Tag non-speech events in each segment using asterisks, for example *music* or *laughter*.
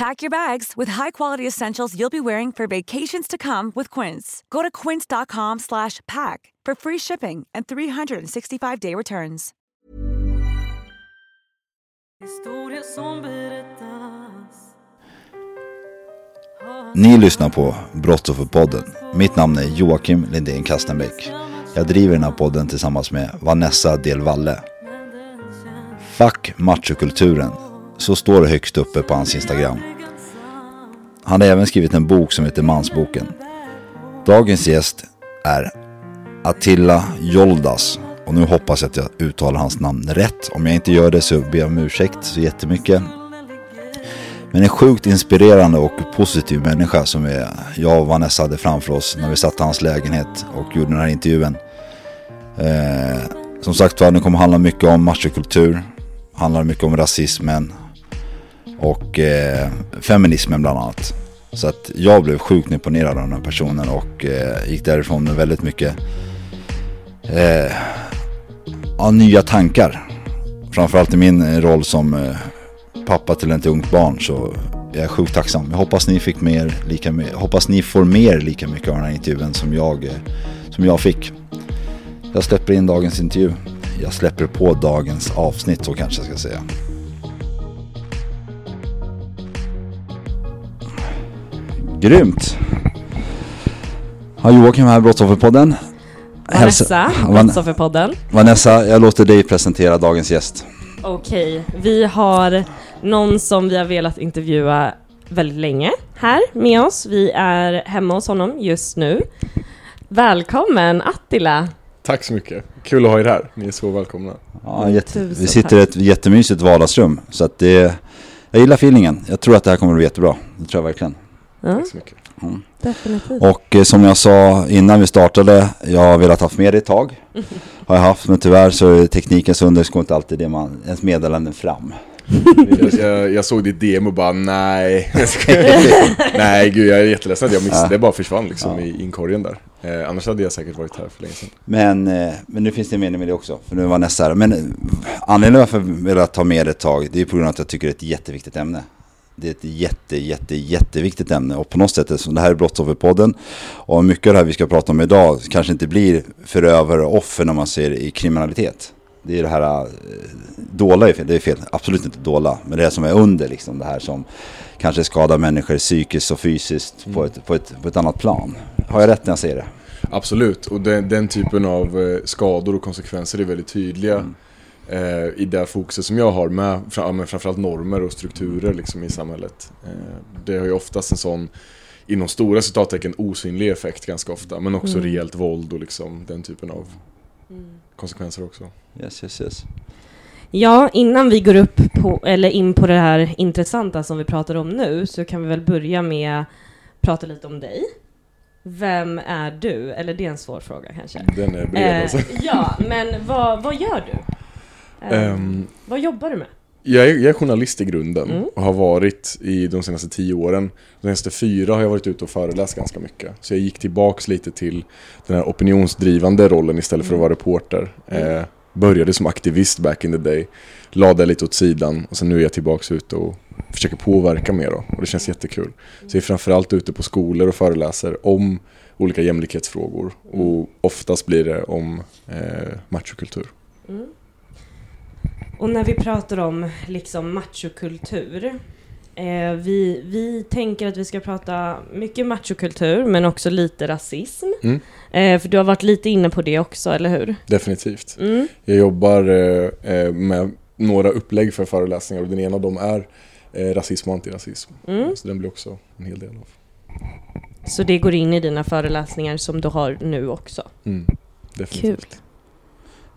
Pack your bags with high-quality essentials you'll be wearing for vacations to come with Quince. Go to quince.com/pack for free shipping and 365-day returns. Ni lyssnar på Brottsofferpodden. Mitt namn är Joakim Lindén Kastenbäck. Jag driver den här podden tillsammans med Vanessa Del Valle. Fuck machokulturen. Så står det högst uppe på hans Instagram. Han har även skrivit en bok som heter Mansboken. Dagens gäst är Attila Joldas. Och nu hoppas jag att jag uttalar hans namn rätt. Om jag inte gör det så ber jag om ursäkt så jättemycket. Men en sjukt inspirerande och positiv människa som jag och Vanessa hade framför oss när vi satt i hans lägenhet och gjorde den här intervjun. Eh, som sagt var, den kommer handla mycket om machokultur. Handlar mycket om rasismen. Och eh, feminismen bland annat. Så att jag blev sjukt imponerad av den här personen och eh, gick därifrån med väldigt mycket eh, ja, nya tankar. Framförallt i min eh, roll som eh, pappa till ett ungt barn så jag är sjukt tacksam. Jag hoppas ni fick mer, lika mycket, hoppas ni får mer lika mycket av den här intervjun som jag, eh, som jag fick. Jag släpper in dagens intervju. Jag släpper på dagens avsnitt så kanske jag ska säga. Grymt! Ja, Joakim här, Brottsofferpodden. Vanessa, Brottsofferpodden. Vanessa, jag låter dig presentera dagens gäst. Okej, vi har någon som vi har velat intervjua väldigt länge här med oss. Vi är hemma hos honom just nu. Välkommen Attila! Tack så mycket. Kul att ha er här. Ni är så välkomna. Ja, jätte, vi sitter i ett jättemysigt vardagsrum. Så att det, jag gillar feelingen. Jag tror att det här kommer att bli jättebra. Det tror jag verkligen. Ja, Tack så mycket. Mm. definitivt. Och eh, som jag sa innan vi startade, jag har velat haft med det ett tag. *laughs* Har jag haft, men tyvärr så är teknikens under så går inte alltid det man, ens meddelanden fram. Jag, jag, jag såg ditt DM och bara nej. *laughs* nej gud jag är jätteledsen att jag missade. Ja. Det bara försvann liksom Ja. i inkorgen där. Eh, annars hade jag säkert varit här för länge sedan. Men, eh, men nu finns det en mening med det också, för nu var nästa här. Men eh, anledningen varför jag velat ta med det ett tag, det är på grund av att jag tycker det är ett jätteviktigt ämne. Det är ett jätte, jätte, jätteviktigt ämne och på något sätt, eftersom det här är Brottsofferpodden och mycket av det här vi ska prata om idag kanske inte blir förövare och offer när man ser i kriminalitet. Det är det här, eh, dåla är fel, det är fel, absolut inte dåla, men det är som är under liksom, det här som kanske skadar människor psykiskt och fysiskt på, ett, på, ett, på ett annat plan. Har jag rätt när jag säger det? Absolut, och den, den typen av eh, skador och konsekvenser är väldigt tydliga eh, i det fokuset som jag har med framförallt normer och strukturer liksom, i samhället. Eh, det har ju oftast en sån, inom stora citattecken, osynlig effekt ganska ofta, men också rejält våld och liksom, den typen av konsekvenser också. Yes, yes, yes. Ja, innan vi går upp på, eller in på det här intressanta som vi pratar om nu så kan vi väl börja med att prata lite om dig. Vem är du? Eller det är en svår fråga kanske. Den är bred alltså. ja, men vad, vad gör du? Ehm, vad jobbar du med? Jag är, jag är journalist i grunden Mm. och har varit i de senaste tio åren. De senaste fyra har jag varit ute och föreläst ganska mycket. Så jag gick tillbaks lite till den här opinionsdrivande rollen istället för att vara reporter. Eh, började som aktivist back in the day. Lade lite åt sidan och sen nu är jag tillbaks ute och försöker påverka mer då. Och det känns jättekul. Så jag är framförallt ute på skolor och föreläser om olika jämlikhetsfrågor. Och oftast blir det om eh, machokultur. Och när vi pratar om liksom machokultur, Eh, vi, vi tänker att vi ska prata mycket machokultur, men också lite rasism. Mm. Eh, för du har varit lite inne på det också, eller hur? Definitivt. Mm. Jag jobbar eh, eh, med några upplägg för föreläsningar och den ena av dem är eh, rasism och antirasism. Mm. Så den blir också en hel del av. Så det går in i dina föreläsningar som du har nu också. Mm. Definitivt. Kul.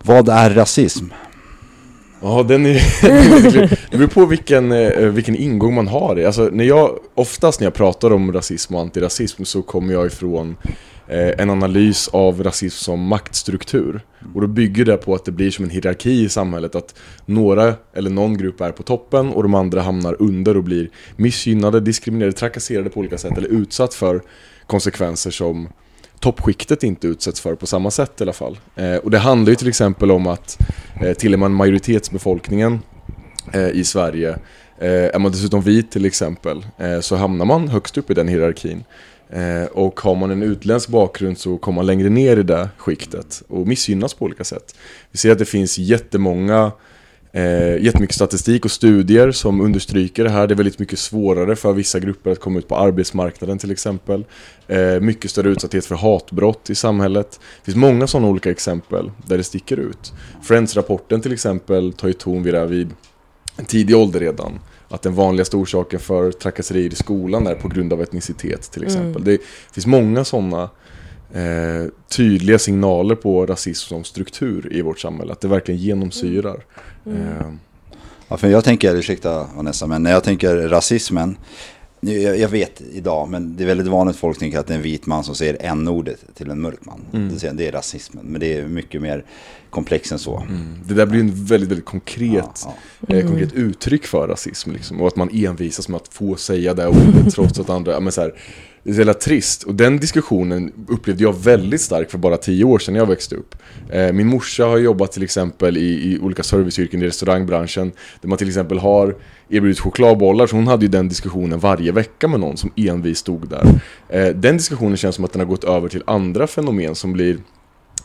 Vad är rasism? Ja, den är. *laughs* Det beror på vilken, eh, vilken ingång man har. Alltså, när jag, oftast när jag pratar om rasism och antirasism så kommer jag ifrån eh, en analys av rasism som maktstruktur. Och då bygger det på att det blir som en hierarki i samhället. Att några eller någon grupp är på toppen och de andra hamnar under och blir missgynnade, diskriminerade, trakasserade på olika sätt eller utsatt för konsekvenser som toppskiktet inte utsätts för på samma sätt i alla fall. Eh, och det handlar ju till exempel om att eh, tillhör man majoritetsbefolkningen eh, i Sverige, eh, är man dessutom vit till exempel, eh, så hamnar man högst upp i den hierarkin. Eh, och har man en utländsk bakgrund så kommer man längre ner i det skiktet och missgynnas på olika sätt. Vi ser att det finns jättemånga Eh, jättemycket statistik och studier som understryker det här. Det är väldigt mycket svårare för vissa grupper att komma ut på arbetsmarknaden till exempel. Eh, mycket större utsatthet för hatbrott i samhället. Det finns många sådana olika exempel där det sticker ut. Friends-rapporten till exempel tar ju ton vid det här vid en tidig ålder redan. Att den vanligaste orsaken för trakasserier i skolan är på grund av etnicitet till exempel. Det finns många sådana eh, tydliga signaler på rasism som struktur i vårt samhälle. Att det verkligen genomsyrar. Eh, Ja, för jag tänker, ursäkta Vanessa, men när jag tänker rasismen, jag, jag vet idag, men det är väldigt vanligt att folk tänker att det är en vit man som säger n-ordet till en mörk man. Mm. Det, är rasismen, men det är mycket mer komplext än så. mm. Det där blir en väldigt, väldigt konkret, Ja, eh, konkret uttryck för rasism. Liksom. Och att man envisas med att få säga det ordet *laughs* trots att andra... ja, Men så här, det är så jävla trist. Och den diskussionen upplevde jag väldigt starkt för bara tio år sedan när jag växte upp. Eh, min morsa har jobbat till exempel i, i olika serviceyrken i restaurangbranschen. Där man till exempel har erbjudit chokladbollar. Så hon hade ju den diskussionen varje vecka med någon som envis stod där. Eh, den diskussionen känns som att den har gått över till andra fenomen som blir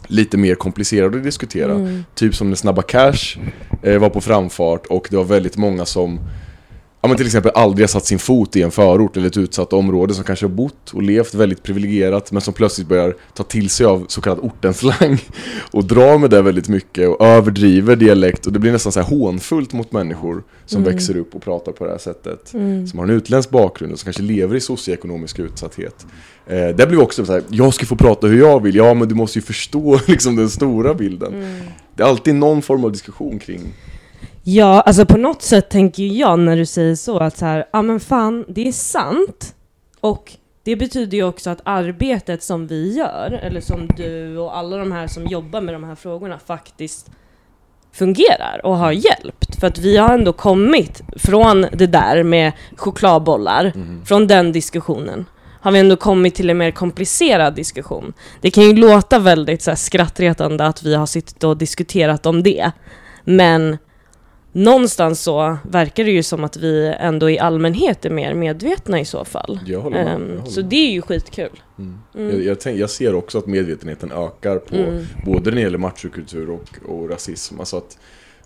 lite mer komplicerade att diskutera. Typ som när Snabba Cash eh, var på framfart och det var väldigt många som Ja men till exempel aldrig har satt sin fot i en förort eller ett utsatt område som kanske har bott och levt väldigt privilegierat men som plötsligt börjar ta till sig av så kallad ortenslang *laughs* och drar med det väldigt mycket och överdriver dialekt och det blir nästan så här hånfullt mot människor som växer upp och pratar på det här sättet. Som har en utländsk bakgrund och som kanske lever i socioekonomisk utsatthet. Eh, det blir också så här, jag ska få prata hur jag vill, ja men du måste ju förstå *laughs* liksom den stora bilden. Det är alltid någon form av diskussion kring Ja, alltså på något sätt tänker jag när du säger så att så här, ja men fan, det är sant. Och det betyder ju också att arbetet som vi gör, eller som du och alla de här som jobbar med de här frågorna faktiskt fungerar och har hjälpt. För att vi har ändå kommit från det där med chokladbollar, från den diskussionen har vi ändå kommit till en mer komplicerad diskussion. Det kan ju låta väldigt så här, skrattretande att vi har suttit och diskuterat om det. Men någonstans så verkar det ju som att vi ändå i allmänhet är mer medvetna i så fall. Jag håller med, Ehm, jag håller så med. det är ju skitkul. Mm. Mm. Jag, jag, tänk, jag ser också att medvetenheten ökar på Mm. både när det gäller machokultur och, och rasism. Alltså att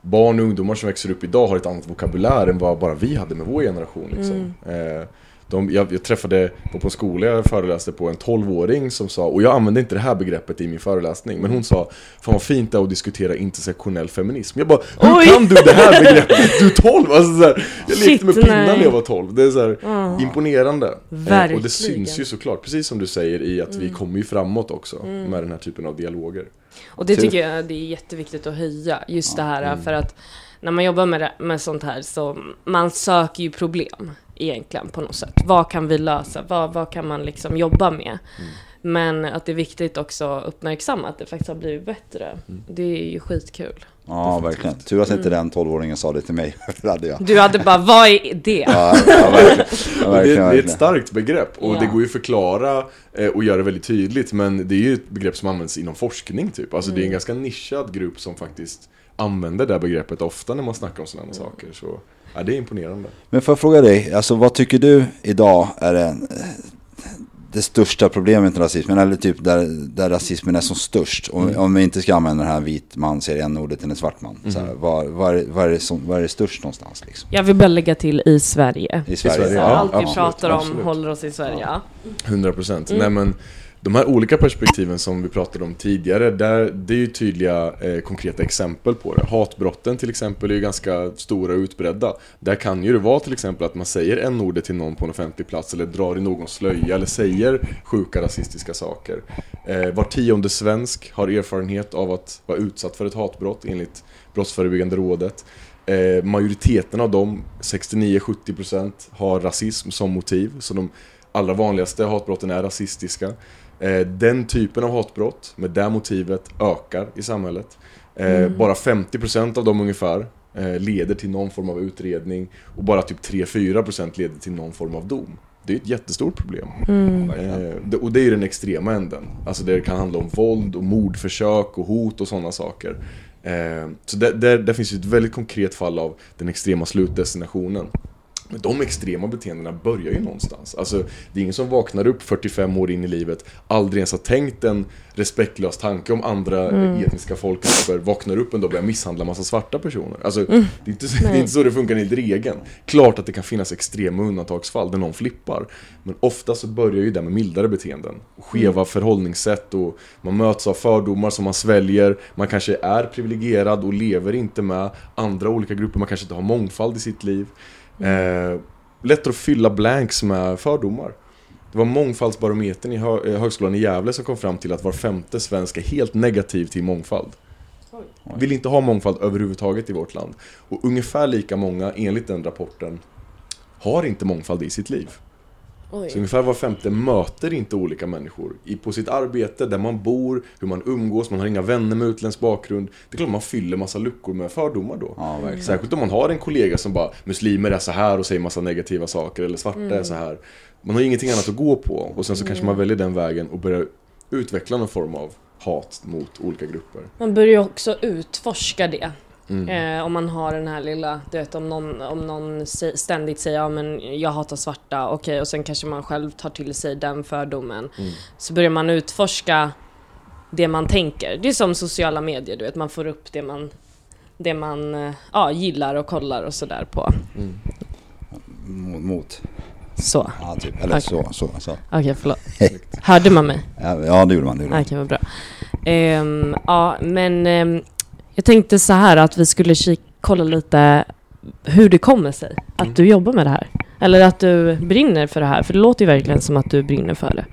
barn och ungdomar som växer upp idag har ett annat vokabulär än vad bara vi hade med vår generation. Liksom. Mm. Eh, de, jag, jag träffade, var på en skola jag föreläste på, en 12-åring som sa, och jag använde inte det här begreppet i min föreläsning, men hon sa Fan vad fint det är att diskutera intersektionell feminism. Jag bara, hur Oj! kan du det här begreppet? *laughs* Du är 12! Alltså, så här, jag Shit, lekte med pinnar när jag var 12. Det är så här, Ja. imponerande. Eh, Verkligen. och det syns ju såklart, precis som du säger, i att vi kommer ju framåt också med den här typen av dialoger. Och det Så- tycker jag det är jätteviktigt att höja, just det här för att när man jobbar med, det, med sånt här så man söker ju problem egentligen på något sätt. Vad kan vi lösa? Vad, vad kan man liksom jobba med? Men att det är viktigt också att uppmärksamma att det faktiskt har blivit bättre. Det är ju skitkul. Ja, verkligen. Tur att inte den 12-åringen sa det till mig. *laughs* det hade jag. Du hade bara, vad är det? Ja, ja, verkligen. Ja, Och det, verkligen, det är ett verkligen. starkt begrepp och Ja. det går ju att förklara eh, och göra det väldigt tydligt men det är ju ett begrepp som används inom forskning typ. Alltså det är en ganska nischad grupp som faktiskt använder det här begreppet ofta när man snackar om sådana saker. Så ja, det är imponerande. Men får jag fråga dig, alltså vad tycker du idag är den, det största problemet med rasismen, eller typ där, där rasismen är som störst. Om, Mm. om vi inte ska använda den här vit man säger en ordet till en svart man. Så Mm. här, var, var, var, är det som, var är det störst någonstans liksom? Jag vill bara lägga till i Sverige. I Sverige? Sverige, Så Ja, allt vi absolut, pratar om absolut. håller oss i Sverige. Ja. 100 procent. Mm. Nej men de här olika perspektiven som vi pratade om tidigare, där, det är ju tydliga eh, konkreta exempel på det. Hatbrotten till exempel är ju ganska stora och utbredda. Där kan ju det vara till exempel att man säger en ordet till någon på en offentlig plats eller drar i någons slöja eller säger sjuka rasistiska saker. Eh, var tionde svensk har erfarenhet av att vara utsatt för ett hatbrott enligt Brottsförebyggande rådet. Eh, majoriteten av dem, 69-70% har rasism som motiv. Så de allra vanligaste hatbrotten är rasistiska. Eh, den typen av hatbrott med det motivet ökar i samhället. Eh, Bara 50% av dem ungefär eh, leder till någon form av utredning och bara typ 3-4% leder till någon form av dom. Det är ett jättestort problem. Det- och det är den extrema änden. Alltså det kan handla om våld och mordförsök och hot och sådana saker. Så där, där, där finns ju ett väldigt konkret fall av den extrema slutdestinationen. Men de extrema beteendena börjar ju någonstans. Alltså, det är ingen som vaknar upp 45 år in i livet, aldrig ens har tänkt en respektlös tanke om andra etniska folkgrupper, vaknar upp en dag och börjar misshandla massa svarta personer. Alltså, det, är inte, så- det är inte så det funkar enligt regeln. Klart att det kan finnas extrema undantagsfall där någon flippar. Men ofta så börjar ju det med mildare beteenden. Skeva förhållningssätt och man möts av fördomar som man sväljer. Man kanske är privilegierad och lever inte med andra olika grupper. Man kanske inte har mångfald i sitt liv. Eh, lättare att fylla blanks med fördomar. Det var mångfaldsbarometern i hö- eh, högskolan i Gävle som kom fram till att var femte svensk är helt negativ till mångfald. Vill inte ha mångfald överhuvudtaget i vårt land. Och ungefär lika många, enligt den rapporten, har inte mångfald i sitt liv. Så ungefär var femte möter inte olika människor i, på sitt arbete, där man bor, hur man umgås, man har inga vänner med utländsk bakgrund. Det är klart man fyller massa luckor med fördomar då. Ja, verkligen. Särskilt om man har en kollega som bara Muslimer är så här och säger massa negativa saker eller svarta är så här Man har ingenting annat att gå på och sen så kanske man väljer den vägen och börjar utveckla någon form av hat mot olika grupper Man börjar ju också utforska det. Mm. Eh, om man har den här lilla, du vet om någon, om någon ständigt säger ja men jag hatar svarta, okej och sen kanske man själv tar till sig den fördomen. Mm. Så börjar man utforska det man tänker. Det är som sociala medier, du vet man får upp det man, det man eh, ja, gillar och kollar och sådär på. Mot, mot. Så, Ja, typ. Eller Okej. så, så, så. okej förlåt. Hörde man mig? Ja, det gjorde man. Det gjorde man. Okej, vad bra. Ehm, ja, men ehm, jag tänkte så här att vi skulle kik- kolla lite hur det kommer sig att Mm. du jobbar med det här. Eller att du brinner för det här, för det låter ju verkligen som att du brinner för det.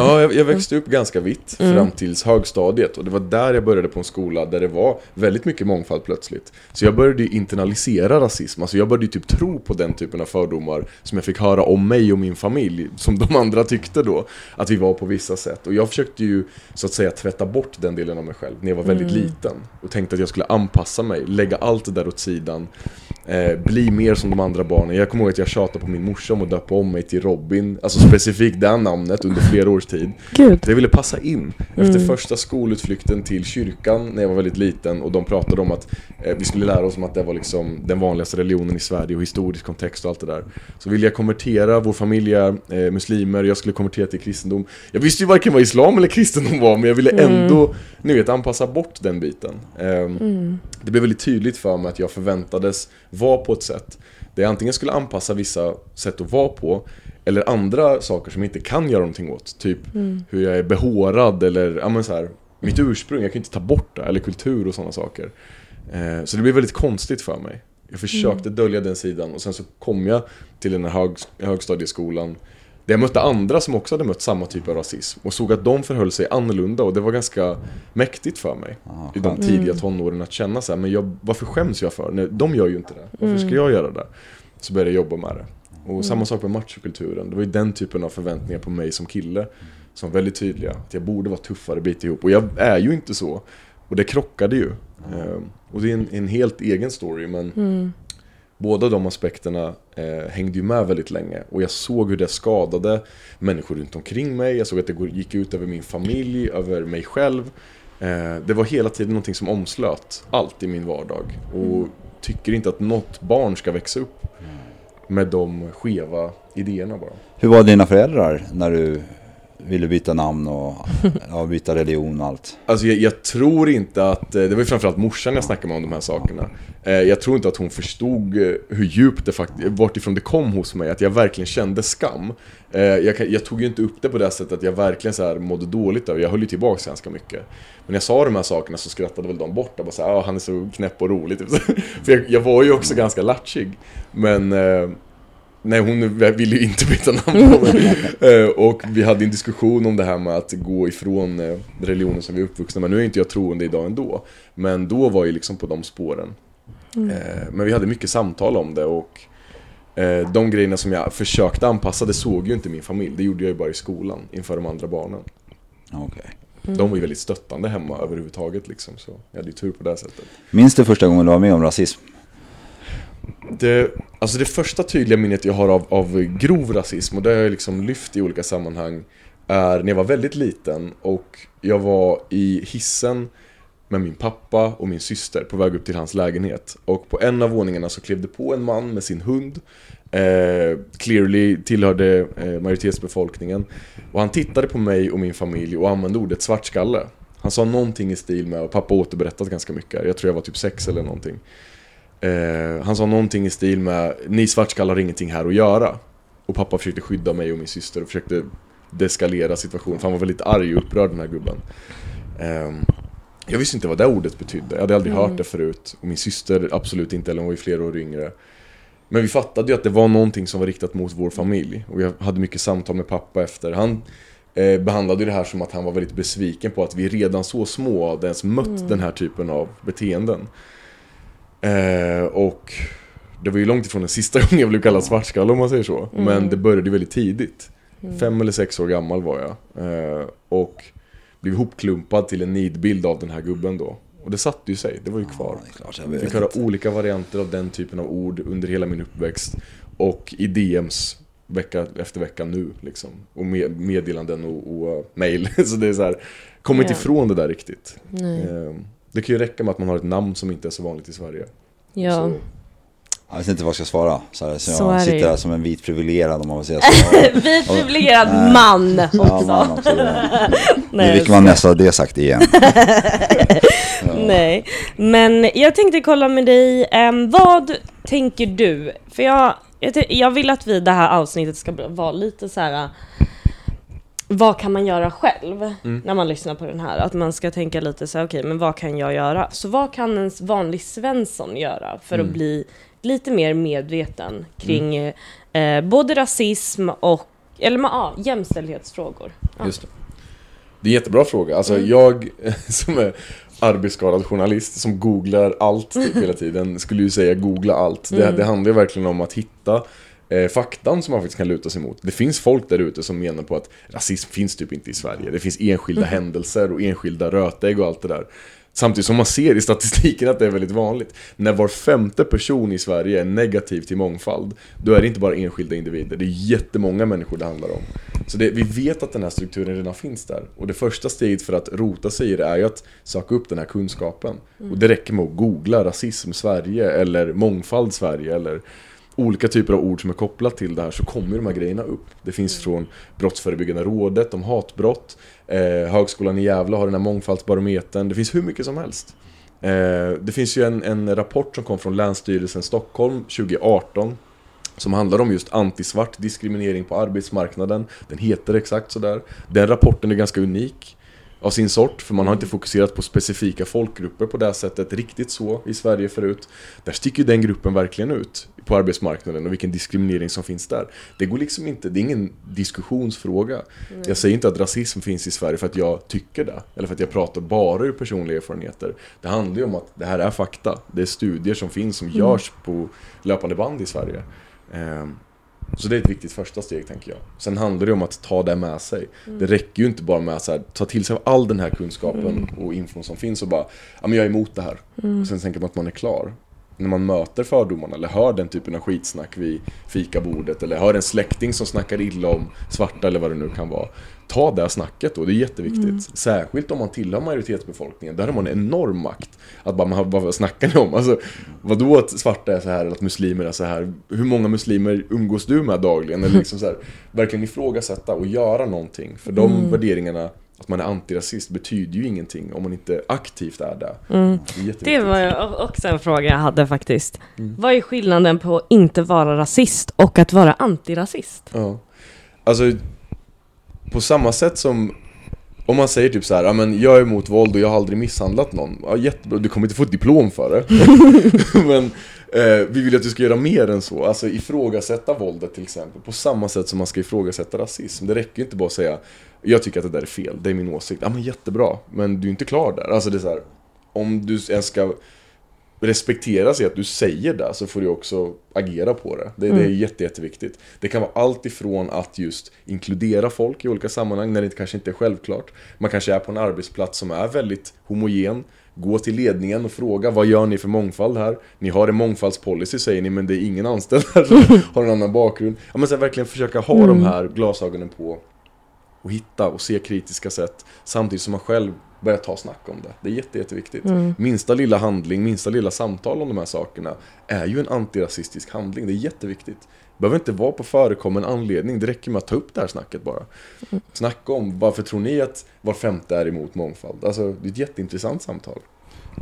Ja, jag, jag växte upp ganska vitt Mm. fram tills högstadiet och det var där jag började på en skola där det var väldigt mycket mångfald plötsligt. Så jag började internalisera rasism, alltså jag började typ tro på den typen av fördomar som jag fick höra om mig och min familj, som de andra tyckte då, att vi var på vissa sätt. Och jag försökte ju så att säga tvätta bort den delen av mig själv när jag var väldigt liten och tänkte att jag skulle anpassa mig, lägga allt det där åt sidan, eh, bli mer som de andra barnen. Jag kommer ihåg att jag tjatade på min morsa om att döpa om mig till Robin, alltså specifikt det namnet under flera års tid. Gud. Jag ville passa in. Efter första skolutflykten till kyrkan när jag var väldigt liten och de pratade om att eh, vi skulle lära oss om att det var liksom den vanligaste religionen i Sverige och historisk kontext och allt det där. Så ville jag konvertera, vår familj är eh, muslimer, jag skulle konvertera till kristendom. Jag visste ju varken vad islam eller kristendom var men jag ville ändå, ni vet, anpassa bort den biten. Ehm, Det blev väldigt tydligt för mig att jag förväntades vara på ett sätt där jag antingen skulle anpassa vissa sätt att vara på eller andra saker som jag inte kan göra någonting åt. Typ hur jag är behårad eller ja, men så här, mitt ursprung, jag kan inte ta bort det. Eller kultur och sådana saker. Eh, så det blev väldigt konstigt för mig. Jag försökte dölja den sidan och sen så kom jag till den här hög, högstadieskolan där jag mötte andra som också hade mött samma typ av rasism och såg att de förhöll sig annorlunda och det var ganska mäktigt för mig Ja, i de tidiga tonåren att känna så här, men jag, varför skäms jag för? Nej, de gör ju inte det. Varför ska jag göra det? Så började jag jobba med det. Och samma sak med machokulturen. Det var ju den typen av förväntningar på mig som kille som var väldigt tydliga. Att jag borde vara tuffare, bita ihop. Och jag är ju inte så. Och det krockade ju. Ehm, och det är en, en helt egen story men båda de aspekterna eh, hängde ju med väldigt länge. Och jag såg hur det skadade människor runt omkring mig. Jag såg att det gick ut över min familj, över mig själv. Eh, det var hela tiden någonting som omslöt allt i min vardag. Och tycker inte att något barn ska växa upp med de skeva idéerna bara. Hur var dina föräldrar när du ville byta namn och *laughs* ja, byta religion och allt. Alltså jag, jag, tror inte att, eh, det var ju framförallt morsan jag snackade med om de här sakerna. Eh, jag tror inte att hon förstod eh, hur djupt det faktiskt, vartifrån det kom hos mig, att jag verkligen kände skam. Jag, jag tog ju inte upp det på det sättet att jag verkligen så här mådde dåligt över jag höll ju tillbaka ganska mycket. Men när jag sa de här sakerna så skrattade väl de bort, och bara så här, ah, han är så knäpp och rolig. Typ. *laughs* För jag, jag var ju också ganska latchig. Men Nej, hon ville ju inte byta namn på mig. *laughs* Eh, och vi hade en diskussion om det här med att gå ifrån eh, religionen som vi är uppvuxna med. Nu är inte jag troende idag ändå. Men då var jag liksom på de spåren. Mm. Eh, men vi hade mycket samtal om det och de grejerna som jag försökte anpassa, det såg ju inte min familj. Det gjorde jag ju bara i skolan inför de andra barnen. Okay. Mm. De var ju väldigt stöttande hemma överhuvudtaget liksom. Så jag hade ju tur på det sättet. Minns du första gången du var med om rasism? Det, alltså det första tydliga minnet jag har av, av grov rasism, och det har jag liksom lyft i olika sammanhang, är när jag var väldigt liten och jag var i hissen med min pappa och min syster på väg upp till hans lägenhet. Och på en av våningarna så klev det på en man med sin hund. Eh, clearly tillhörde eh, majoritetsbefolkningen. Och han tittade på mig och min familj och använde ordet svartskalle. Han sa någonting i stil med, och pappa återberättat ganska mycket, jag tror jag var typ sex eller någonting. Eh, han sa någonting i stil med Ni svartskallar har ingenting här att göra. Och pappa försökte skydda mig och min syster och försökte deskalera situationen. För han var väldigt arg och upprörd den här gubben. Eh, jag visste inte vad det ordet betydde. Jag hade aldrig mm. hört det förut. Och min syster absolut inte, eller hon var ju flera år yngre. Men vi fattade ju att det var någonting som var riktat mot vår familj. Och vi hade mycket samtal med pappa efter. Han eh, behandlade det här som att han var väldigt besviken på att vi redan så små hade ens mött mm. den här typen av beteenden. Eh, och det var ju långt ifrån den sista *laughs* gången jag blev kallad svartskalle om man säger så. Mm. Men det började väldigt tidigt. Mm. Fem eller sex år gammal var jag. Eh, och blev ihopklumpad till en nidbild av den här gubben då. Och det satte ju sig, det var ju kvar. Ja, jag fick höra olika varianter av den typen av ord under hela min uppväxt. Och i DMs vecka efter vecka nu liksom. Och med, meddelanden och, och mail. *laughs* så det är så här, kommer yeah. inte ifrån det där riktigt. Eh, det kan ju räcka med att man har ett namn som inte är så vanligt i Sverige. Ja. Så. Jag vet inte vad jag ska svara. Så, här, så, så jag sitter här som en vit privilegierad om man vill säga *laughs* så. vit privilegierad och, man också. Ja, man också *laughs* Nej, Vilket man nästan det sagt igen. *laughs* ja. Nej, men jag tänkte kolla med dig. Um, vad tänker du? För jag, jag, jag vill att vi det här avsnittet ska vara lite så här vad kan man göra själv mm. när man lyssnar på den här? Att man ska tänka lite så okej, okay, men vad kan jag göra? Så vad kan en vanlig Svensson göra för mm. att bli lite mer medveten kring mm. eh, både rasism och, eller ja, jämställdhetsfrågor? Ja. Just det. Det är en jättebra fråga. Alltså mm. jag *laughs* som är arbetsskadad journalist som googlar allt typ hela tiden skulle ju säga googla allt. Det, mm. det handlar ju verkligen om att hitta eh, faktan som man faktiskt kan luta sig mot. Det finns folk där ute som menar på att rasism finns typ inte i Sverige. Det finns enskilda mm. händelser och enskilda rötägg och allt det där. Samtidigt som man ser i statistiken att det är väldigt vanligt. När var femte person i Sverige är negativ till mångfald, då är det inte bara enskilda individer, det är jättemånga människor det handlar om. Så det, vi vet att den här strukturen redan finns där. Och det första steget för att rota sig i det är ju att söka upp den här kunskapen. Mm. Och det räcker med att googla rasism Sverige eller mångfald Sverige eller olika typer av ord som är kopplat till det här så kommer de här grejerna upp. Det finns mm. från Brottsförebyggande rådet om hatbrott. Eh, Högskolan i Gävle har den här mångfaldsbarometern. Det finns hur mycket som helst. Eh, det finns ju en, en rapport som kom från Länsstyrelsen Stockholm 2018 som handlar om just antisvart diskriminering på arbetsmarknaden. Den heter exakt sådär. Den rapporten är ganska unik av sin sort, för man har inte fokuserat på specifika folkgrupper på det sättet riktigt så i Sverige förut. Där sticker den gruppen verkligen ut på arbetsmarknaden och vilken diskriminering som finns där. Det går liksom inte, det är ingen diskussionsfråga. Mm. Jag säger inte att rasism finns i Sverige för att jag tycker det, eller för att jag pratar bara ur personliga erfarenheter. Det handlar ju om att det här är fakta. Det är studier som finns som mm. görs på löpande band i Sverige. Um, så det är ett viktigt första steg tänker jag. Sen handlar det om att ta det med sig. Mm. Det räcker ju inte bara med att ta till sig all den här kunskapen mm. och infon som finns och bara, ja men jag är emot det här. Mm. Och sen tänker man att man är klar. när man möter fördomarna eller hör den typen av skitsnack vid fikabordet eller hör en släkting som snackar illa om svarta eller vad det nu kan vara. Ta det snacket då, det är jätteviktigt. Mm. Särskilt om man tillhör majoritetsbefolkningen, där har man en enorm makt. Att bara, vad snackar ni om? Alltså, vadå att svarta är så här eller att muslimer är så här? Hur många muslimer umgås du med dagligen? Eller liksom så här, *laughs* verkligen ifrågasätta och göra någonting. För de mm. värderingarna att man är antirasist betyder ju ingenting om man inte aktivt är det. Mm. Det, det, var också en fråga jag hade faktiskt. Mm. Vad är skillnaden på att inte vara rasist och att vara antirasist? Ja. Alltså, på samma sätt som om man säger typ så här, ja men jag är emot våld och jag har aldrig misshandlat någon. Ja jättebra, du kommer inte få ett diplom för det. *laughs* men eh, vi vill att du ska göra mer än så. Alltså ifrågasätta våldet till exempel. På samma sätt som man ska ifrågasätta rasism. Det räcker inte bara att säga, jag tycker att det där är fel, det är min åsikt. Ja men jättebra, men du är inte klar där. Alltså det är så här, om du ens ska respekteras i att du säger det så får du också agera på det. Det, mm. det är mm. jätte, jätteviktigt. Det kan vara allt ifrån att just inkludera folk i olika sammanhang när det kanske inte är självklart. Man kanske är på en arbetsplats som är väldigt homogen. Gå till ledningen och fråga vad gör ni för mångfald här? Ni har en mångfaldspolicy säger ni men det är ingen anställd här som *laughs* har en annan bakgrund. Ja, men sen verkligen försöka ha mm. de här glasögonen på och hitta och se kritiska sätt samtidigt som man själv börja ta snack om det. Det är jätte, jätteviktigt. Mm. Minsta lilla handling, minsta lilla samtal om de här sakerna är ju en antirasistisk handling. Det är jätteviktigt. Det behöver inte vara på förekommen anledning. Det räcker med att ta upp det här snacket bara. Mm. Snacka om varför tror ni att var femte är emot mångfald? Alltså, det är ett jätteintressant samtal.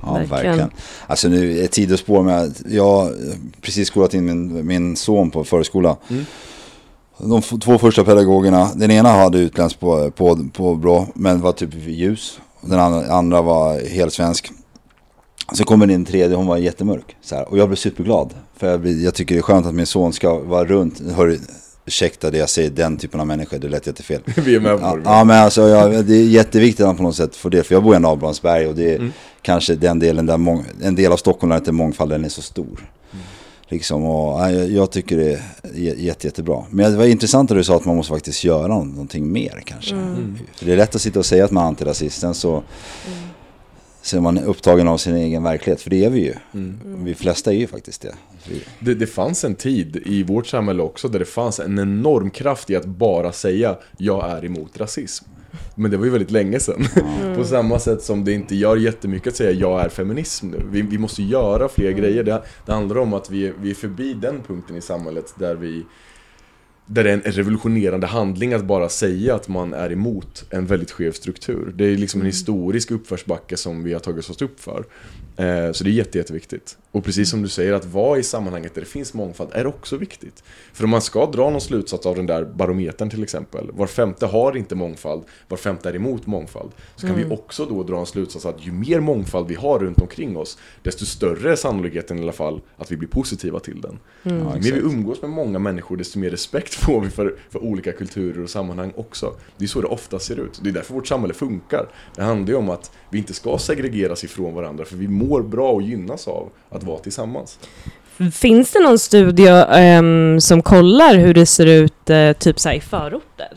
Ja, verkligen. verkligen. Alltså nu är tid och spår med. Jag har precis skolat in min, min son på förskola. Mm. De två första pedagogerna, den ena hade utländskt på, på, på bra, men var typ ljus. Den andra, var helt svensk. Sen kommer den tredje, hon var jättemörk. Så här, och jag blev superglad. För jag, jag, tycker det är skönt att min son ska vara runt. Hör, ursäkta det jag säger, den typen av människor, det lät jättefel. *laughs* Vi är med på det. Ja, men alltså jag, det är jätteviktigt att på något sätt få det. För jag bor i Nabronsberg och det är mm. kanske den delen där mång, en del av Stockholm där inte mångfalden är så stor. Mm. Liksom, och, jag, jag tycker det är jätte, jättebra. Men det var intressant att du sa att man måste faktiskt göra någonting mer kanske. Mm. För det är lätt att sitta och säga att man är antirasist, sen så, mm. så är man upptagen av sin egen verklighet. För det är vi ju. Mm. Vi flesta är ju faktiskt det. det. Det fanns en tid i vårt samhälle också där det fanns en enorm kraft i att bara säga jag är emot rasism. Men det var ju väldigt länge sedan. Mm. *laughs* På samma sätt som det inte gör jättemycket att säga jag är feminism nu. Vi, vi måste göra fler mm. grejer. Det, det handlar om att vi, vi är förbi den punkten i samhället där vi där det är en revolutionerande handling att bara säga att man är emot en väldigt skev struktur. Det är liksom en mm. historisk uppförsbacke som vi har tagit oss upp för. Eh, så det är jätte, jätteviktigt. Och precis som du säger, att vara i sammanhanget där det finns mångfald är också viktigt. För om man ska dra någon slutsats av den där barometern till exempel, var femte har inte mångfald, var femte är emot mångfald, så kan mm. vi också då dra en slutsats att ju mer mångfald vi har runt omkring oss, desto större är sannolikheten i alla fall att vi blir positiva till den. Mm. Ja, ju mer vi umgås med många människor, desto mer respekt *laughs* får vi för, för olika kulturer och sammanhang också. Det är så det ofta ser ut. Det är därför vårt samhälle funkar. Det handlar ju om att vi inte ska segregeras ifrån varandra, för vi mår bra och gynnas av att vara tillsammans. Finns det någon studie um, som kollar hur det ser ut uh, typ så i förorter?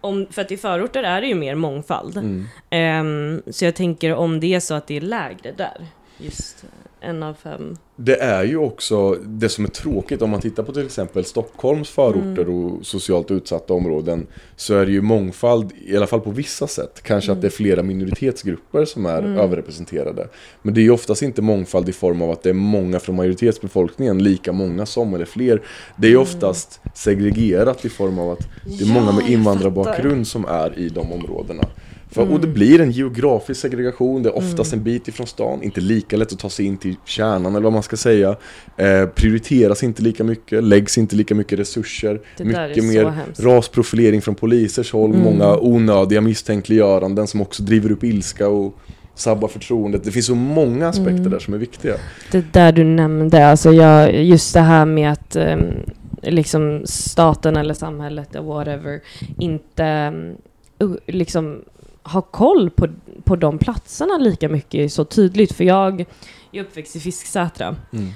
Om, för att i förorter är det ju mer mångfald. Mm. Um, så jag tänker om det är så att det är lägre där. Just en av fem. Det är ju också det som är tråkigt om man tittar på till exempel Stockholms förorter mm. och socialt utsatta områden så är det ju mångfald, i alla fall på vissa sätt. Kanske mm. att det är flera minoritetsgrupper som är mm. överrepresenterade. Men det är ju oftast inte mångfald i form av att det är många från majoritetsbefolkningen, lika många som eller fler. Det är ju mm. oftast segregerat i form av att det är många med invandrarbakgrund som är i de områdena. För, mm. Och det blir en geografisk segregation, det är oftast mm. en bit ifrån stan, inte lika lätt att ta sig in till kärnan eller vad man ska säga. Eh, prioriteras inte lika mycket, läggs inte lika mycket resurser. Det mycket mer rasprofilering från polisers håll, mm. många onödiga misstänkliggöranden som också driver upp ilska och sabbar förtroendet. Det finns så många aspekter mm. där som är viktiga. Det där du nämnde, alltså jag, just det här med att um, liksom staten eller samhället eller whatever inte um, liksom ha koll på, på de platserna lika mycket så tydligt. För jag är uppväxt i Fisksätra. Mm.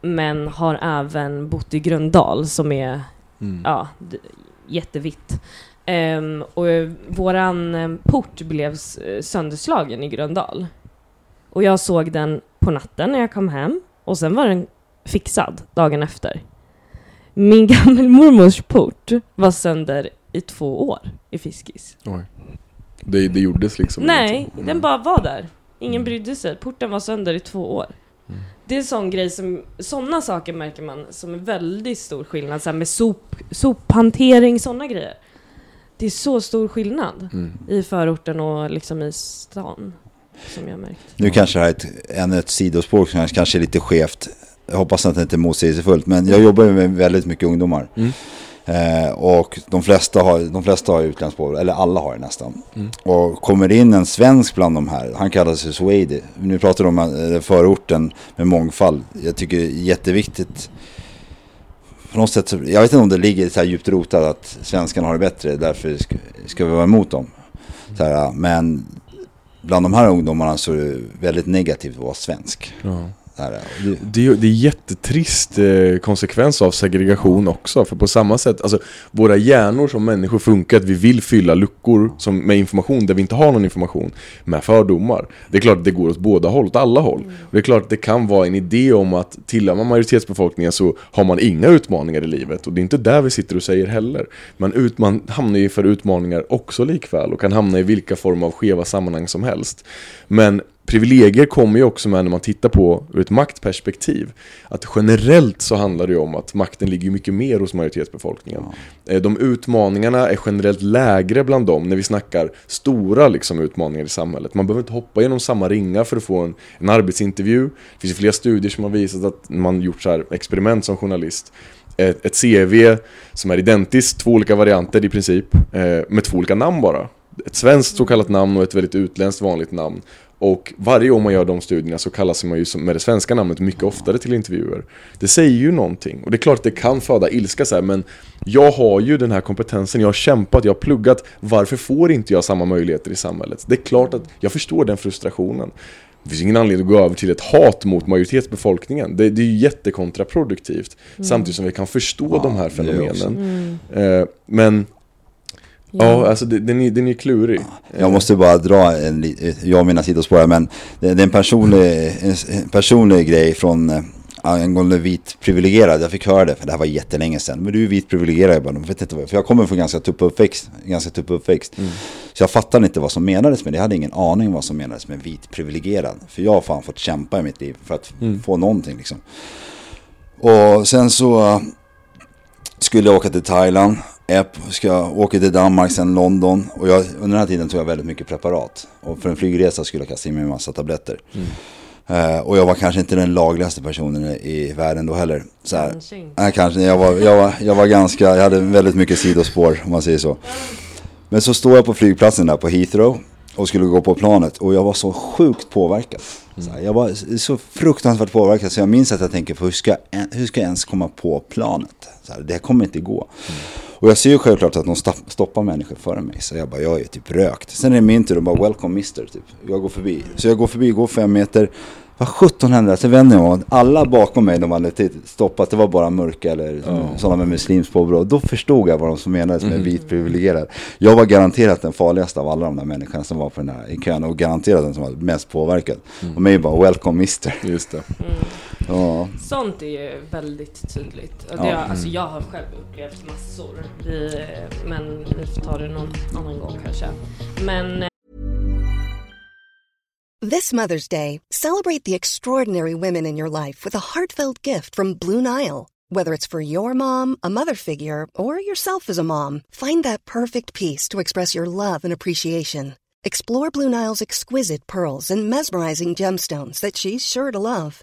Men har även bott i Gröndal som är mm. ja, jättevitt. Um, och våran um, port blev sönderslagen i Gröndal. Och jag såg den på natten när jag kom hem. och sen var den fixad dagen efter. Min *laughs* gammelmormors port var sönder i två år i Fiskis. Oj. Det, det gjordes liksom Nej, ingenting. den bara var där. Ingen brydde sig. Porten var sönder i två år. Mm. Det är sån grej som, sådana saker märker man som är väldigt stor skillnad. Så här med sop, sophantering, sådana grejer. Det är så stor skillnad Mm. i förorten och liksom i stan. Som jag märkt. Nu kanske det här är ett, ännu ett sidospår som kanske är lite skevt. Jag hoppas att det inte är motsägelsefullt. Men jag jobbar ju med väldigt mycket ungdomar. Mm. Eh, och de flesta har, de flesta har utländskt påbrå, eller alla har det nästan. Mm. Och kommer in en svensk bland de här, han kallar sig Swede. Nu pratar de om eh, förorten med mångfald. Jag tycker det är jätteviktigt. På något sätt så, jag vet inte om det ligger så här djupt rotat att svenskarna har det bättre, därför ska, ska vi vara emot dem. Så här, men bland de här ungdomarna så är det väldigt negativt att vara svensk. Ja. Det, Det, är- det är jättetrist eh, konsekvens av segregation också. För på samma sätt, alltså våra hjärnor som människor funkar att vi vill fylla luckor som, med information där vi inte har någon information med fördomar. Det är klart att det går åt båda håll, åt alla håll. Och det är klart att det kan vara en idé om att tillhör man majoritetsbefolkningen så har man inga utmaningar i livet. Och det är inte där vi sitter och säger heller. Man, ut, man hamnar ju för utmaningar också likväl och kan hamna i vilka former av skeva sammanhang som helst. Men privilegier kommer ju också med när man tittar på ur ett maktperspektiv. Att generellt så handlar det ju om att makten ligger mycket mer hos majoritetsbefolkningen. Eh, De utmaningarna är generellt lägre bland dem när vi snackar stora liksom, utmaningar i samhället. Man behöver inte hoppa genom samma ringar för att få en, en arbetsintervju. Det finns ju flera studier som har visat att man gjort så här experiment som journalist. Ett, ett CV som är identiskt, två olika varianter i princip, eh, med två olika namn bara. Ett svenskt så kallat namn och ett väldigt utländskt vanligt namn. Och varje år man gör de studierna så kallas man ju med det svenska namnet mycket oftare till intervjuer. Det säger ju någonting. Och det är klart att det kan föda ilska så här, men jag har ju den här kompetensen, jag har kämpat, jag har pluggat. Varför får inte jag samma möjligheter i samhället? Det är klart att jag förstår den frustrationen. Det finns ingen anledning att gå över till ett hat mot majoritetsbefolkningen. Det, det är ju jättekontraproduktivt. Samtidigt som vi kan förstå de här fenomenen. Eh, men ja, alltså den, är, den är klurig. Jag måste bara dra en, li- jag och mina sidospår men det, det är en personlig, en, personlig grej från eh, angående vit privilegierad. Jag fick höra det, för det här var jättelänge sedan. Men du är vit privilegierad. Jag bara, "De vet inte vad, för jag kommer från ganska tuff uppväxt. Ganska tuff uppväxt. Så jag fattade inte vad som menades med det. Jag hade ingen aning vad som menades med vit privilegierad. För jag har fan fått kämpa i mitt liv för att få någonting liksom. Och sen så eh, skulle jag åka till Thailand. Jag ska åka till Danmark, sen London. Och jag, under den här tiden tog jag väldigt mycket preparat. Och för en flygresa skulle jag kasta in mig en massa tabletter. Eh, och jag var kanske inte den lagligaste personen i, världen då heller. Så här. Nej, kanske. Jag var, jag, var, jag var ganska, jag hade väldigt mycket sidospår om man säger så. Men så står jag på flygplatsen där på Heathrow och skulle gå på planet och jag var så sjukt påverkad. Så här, jag var så fruktansvärt påverkad så jag minns att jag tänker på hur ska hur ska jag ens komma på planet? Så här, det här kommer inte gå. Och jag ser ju självklart att de stopp, stoppar människor före mig. Så jag bara, jag är typ rökt. Sen är det min tur och bara, welcome mister, typ. Jag går förbi. Så jag går förbi, går fem meter. Vad sjutton händer? Så vänder jag mig om. Alla bakom mig, de hade titt- stoppat. Det var bara mörka eller sådana med muslimskt påbrå. Då förstod jag vad de som menades med vit privilegierad. Jag var garanterat den farligaste av alla de där människorna som var på den här i kön. Och garanterat den som var mest påverkad. Och mig bara, welcome mister. Just det. Ja. Sånt är ju väldigt tydligt. Och Ja. Det, alltså, jag har själv upplevt massor. Vi, men vi får ta det någon annan gång kanske. Men eh, This Mother's Day, celebrate the extraordinary women in your life with a heartfelt gift from Blue Nile. Whether it's for your mom, a mother figure, or yourself as a mom, find that perfect piece to express your love and appreciation. Explore Blue Nile's exquisite pearls and mesmerizing gemstones that she's sure to love.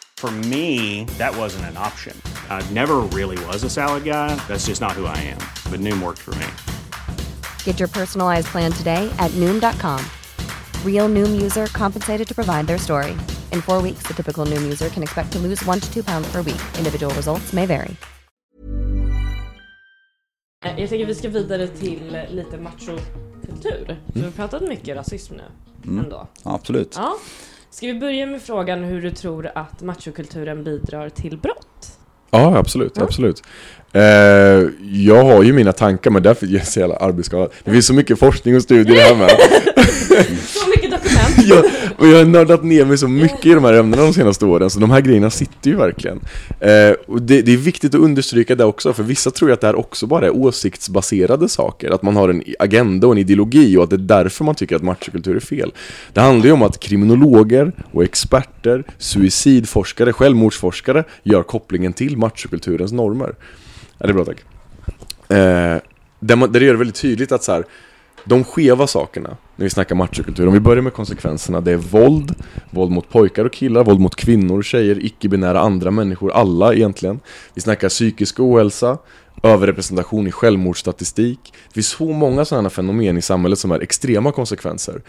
For me, that wasn't an option. I never really was a salad guy. That's just not who I am. But Noom worked for me. Get your personalized plan today at Noom.com. Real Noom user compensated to provide their story. In four weeks, the typical Noom user can expect to lose one to two pounds per week. Individual results may vary. Jag tänker vi ska vidare till lite machokultur. För Vi har pratat mycket rasism nu Mm. ändå. Absolut. Ja. Ska vi börja med frågan hur du tror att machokulturen bidrar till brott? Ja, absolut, Ja. absolut. Eh, jag har ju mina tankar, men därför *laughs* är jag så jävla arbetsskadad. Det finns så mycket forskning och studier här med. *laughs* Så mycket dokument! jag, och jag har nördat ner mig så mycket i de här ämnena de senaste åren, så de här grejerna sitter ju verkligen. Eh, och det, det är viktigt att understryka det också, för vissa tror ju att det här också bara är åsiktsbaserade saker. Att man har en agenda och en ideologi och att det är därför man tycker att machokultur är fel. Det handlar ju om att kriminologer och experter, suicidforskare, självmordsforskare gör kopplingen till machokulturens normer. Ja, det är bra tack. Eh, där, man, där det gör det väldigt tydligt att så här, de skeva sakerna, när vi snackar machokultur, om vi börjar med konsekvenserna, det är våld, våld mot pojkar och killar, våld mot kvinnor, och tjejer, icke-binära andra människor, alla egentligen. Vi snackar psykisk ohälsa, överrepresentation i självmordsstatistik. Det finns så många sådana fenomen i samhället som är extrema konsekvenser.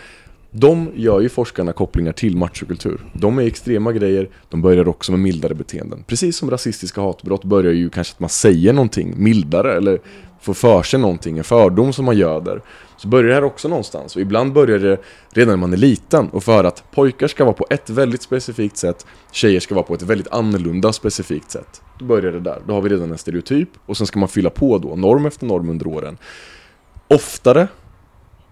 De gör ju forskarna kopplingar till machokultur. De är extrema grejer, de börjar också med mildare beteenden. Precis som rasistiska hatbrott börjar ju kanske att man säger någonting mildare eller får för sig någonting, en fördom som man göder. Så börjar det här också någonstans och ibland börjar det redan när man är liten och för att pojkar ska vara på ett väldigt specifikt sätt, tjejer ska vara på ett väldigt annorlunda specifikt sätt. Då börjar det där, då har vi redan en stereotyp och sen ska man fylla på då, norm efter norm under åren. Oftare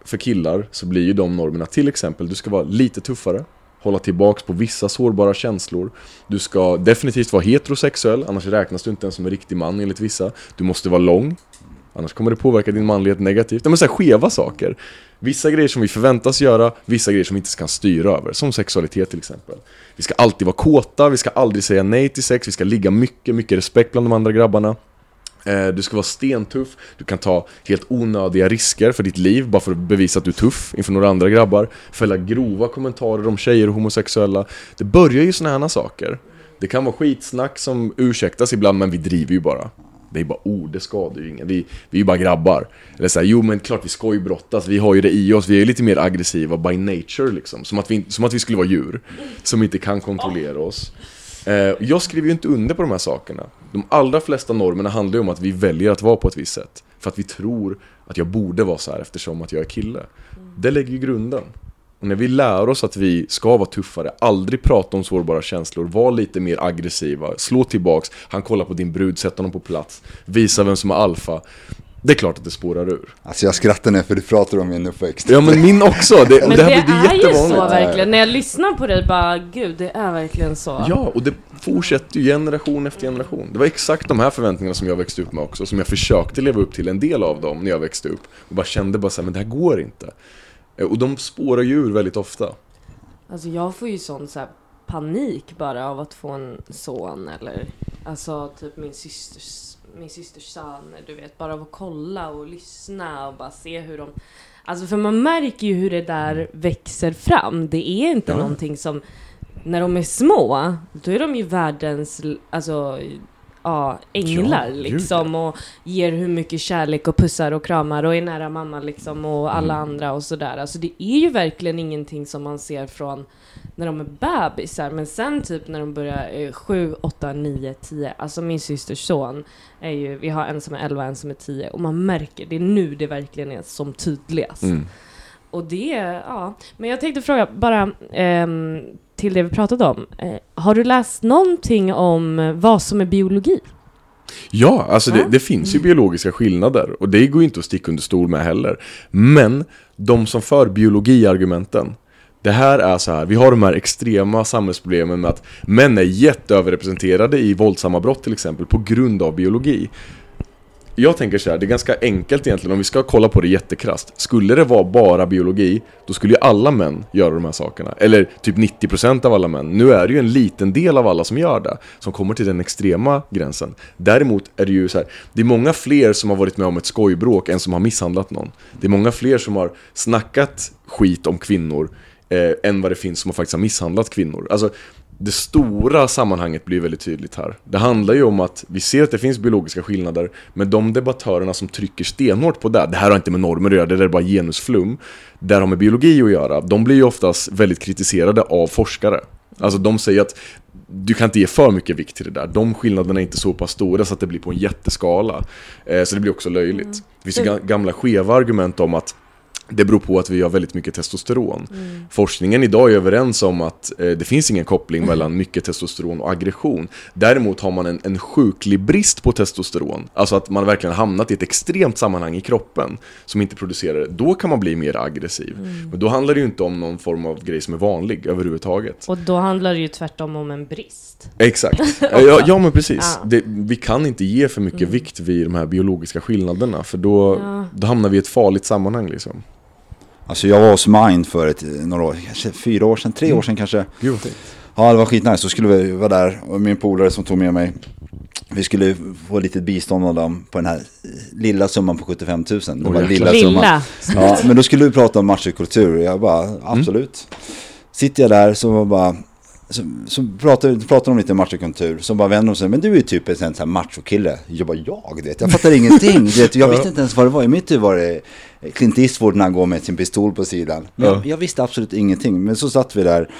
för killar så blir ju de normerna till exempel, du ska vara lite tuffare, hålla tillbaks på vissa sårbara känslor. Du ska definitivt vara heterosexuell, annars räknas du inte ens som en riktig man enligt vissa. Du måste vara lång, annars kommer det påverka din manlighet negativt. Det är så här skeva saker. Vissa grejer som vi förväntas göra, vissa grejer som vi inte kan styra över, som sexualitet till exempel. Vi ska alltid vara kåta, vi ska aldrig säga nej till sex, vi ska ligga mycket, mycket respekt bland de andra grabbarna. Eh, du ska vara stentuff, du kan ta helt onödiga risker för ditt liv bara för att bevisa att du är tuff inför några andra grabbar. Fälla grova kommentarer om tjejer och homosexuella. Det börjar ju sådana här saker. Det kan vara skitsnack som ursäktas ibland, men vi driver ju bara. Det är bara ord, det skadar ju ingen. Vi, vi är ju bara grabbar. Eller såhär, jo men klart vi skojbrottas, vi har ju det i oss, vi är lite mer aggressiva by nature liksom. Som att vi, som att vi skulle vara djur. Som inte kan kontrollera oss. Eh, jag skriver ju inte under på de här sakerna. De allra flesta normerna handlar ju om att vi väljer att vara på ett visst sätt. För att vi tror att jag borde vara så här eftersom att jag är kille. Det lägger ju grunden. Och när vi lär oss att vi ska vara tuffare, aldrig prata om sårbara känslor, vara lite mer aggressiva, slå tillbaks, han kollar på din brud, sätt honom på plats, visa vem som är alfa. Det är klart att det spårar ur. Alltså jag skrattar nu för du pratar om min uppväxt. Ja men min också, det, Men det det, här blir är ju så verkligen. När jag lyssnar på dig bara, gud det är verkligen så. Ja, och det fortsätter ju generation efter generation. Det var exakt de här förväntningarna som jag växte upp med också, som jag försökte leva upp till en del av dem när jag växte upp. Och bara kände bara så här, men det här går inte. Eh, Och de spårar ju ur väldigt ofta. Alltså jag får ju sån så panik bara av att få en son eller alltså typ min systers, min systers son, du vet, bara av att kolla och lyssna och bara se hur de Alltså för man märker ju hur det där växer fram. Det är inte Ja. någonting som när de är små, då är de ju världens, alltså ja, änglar Ja, liksom och ger hur mycket kärlek och pussar och kramar och är nära mamma liksom och alla Mm. andra och sådär. Alltså det är ju verkligen ingenting som man ser från när de är bebisar, men sen typ när de börjar eh, 7, 8, 9, 10, alltså min systers son är ju, vi har en som är 11 en som är 10 och man märker, det är nu det verkligen är som tydligast. Mm. Och det, ja. Men jag tänkte fråga, bara ehm, till det vi pratade om. Eh, har du läst någonting om eh, vad som är biologi? Ja, alltså det, det finns ju biologiska skillnader och det går ju inte att sticka under stol med heller. Men de som för biologiargumenten, det här är så här, vi har de här extrema samhällsproblemen med att män är jätteöverrepresenterade i våldsamma brott till exempel på grund av biologi. Jag tänker så här, det är ganska enkelt egentligen om vi ska kolla på det jättekrasst. Skulle det vara bara biologi, då skulle ju alla män göra de här sakerna. Eller typ 90% av alla män. Nu är det ju en liten del av alla som gör det, som kommer till den extrema gränsen. Däremot är det ju så här, det är många fler som har varit med om ett skojbråk än som har misshandlat någon. Det är många fler som har snackat skit om kvinnor eh, än vad det finns som har faktiskt har misshandlat kvinnor. Alltså, det stora sammanhanget blir väldigt tydligt här. Det handlar ju om att vi ser att det finns biologiska skillnader, men de debattörerna som trycker stenhårt på det, det här har inte med normer att göra, det där är bara genusflum, det har med biologi att göra, de blir ju oftast väldigt kritiserade av forskare. Alltså de säger att du kan inte ge för mycket vikt till det där. De skillnaderna är inte så pass stora så att det blir på en jätteskala. Eh, så det blir också löjligt. Mm. Det finns ju ga- gamla skeva argument om att det beror på att vi har väldigt mycket testosteron. Mm. Forskningen idag är överens om att eh, det finns ingen koppling mellan mycket testosteron och aggression. Däremot har man en, en sjuklig brist på testosteron, alltså att man verkligen hamnat i ett extremt sammanhang i kroppen som inte producerar det. Då kan man bli mer aggressiv. Mm. Men då handlar det ju inte om någon form av grej som är vanlig överhuvudtaget. Och då handlar det ju tvärtom om en brist. Exakt. *laughs* ja, ja men precis. Ja. Det, vi kan inte ge för mycket vikt vid de här biologiska skillnaderna för då, Ja. då hamnar vi i ett farligt sammanhang liksom. Alltså jag var hos Mind för ett, några år, kanske fyra år sedan, tre Mm. år sedan kanske. Gud vad fint. Ja det var skitnice, så skulle vi vara där och min polare som tog med mig. Vi skulle få lite bistånd av dem på den här lilla summan på 75 000. Det var jäklar. lilla summan. Lilla. Ja, men då skulle vi prata om machokultur. Jag bara, absolut. Sitter jag där så var bara, så, så pratar, pratar de lite machokultur. Så bara vänder de sig, men du är ju typ en sån här machokille. Jag bara, jag du vet, jag fattar ingenting. Du vet, jag visste inte ens vad det var. I mitt huvud var det Clint Eastwood när han går med sin pistol på sidan. Men jag, jag visste absolut ingenting. Men så satt vi där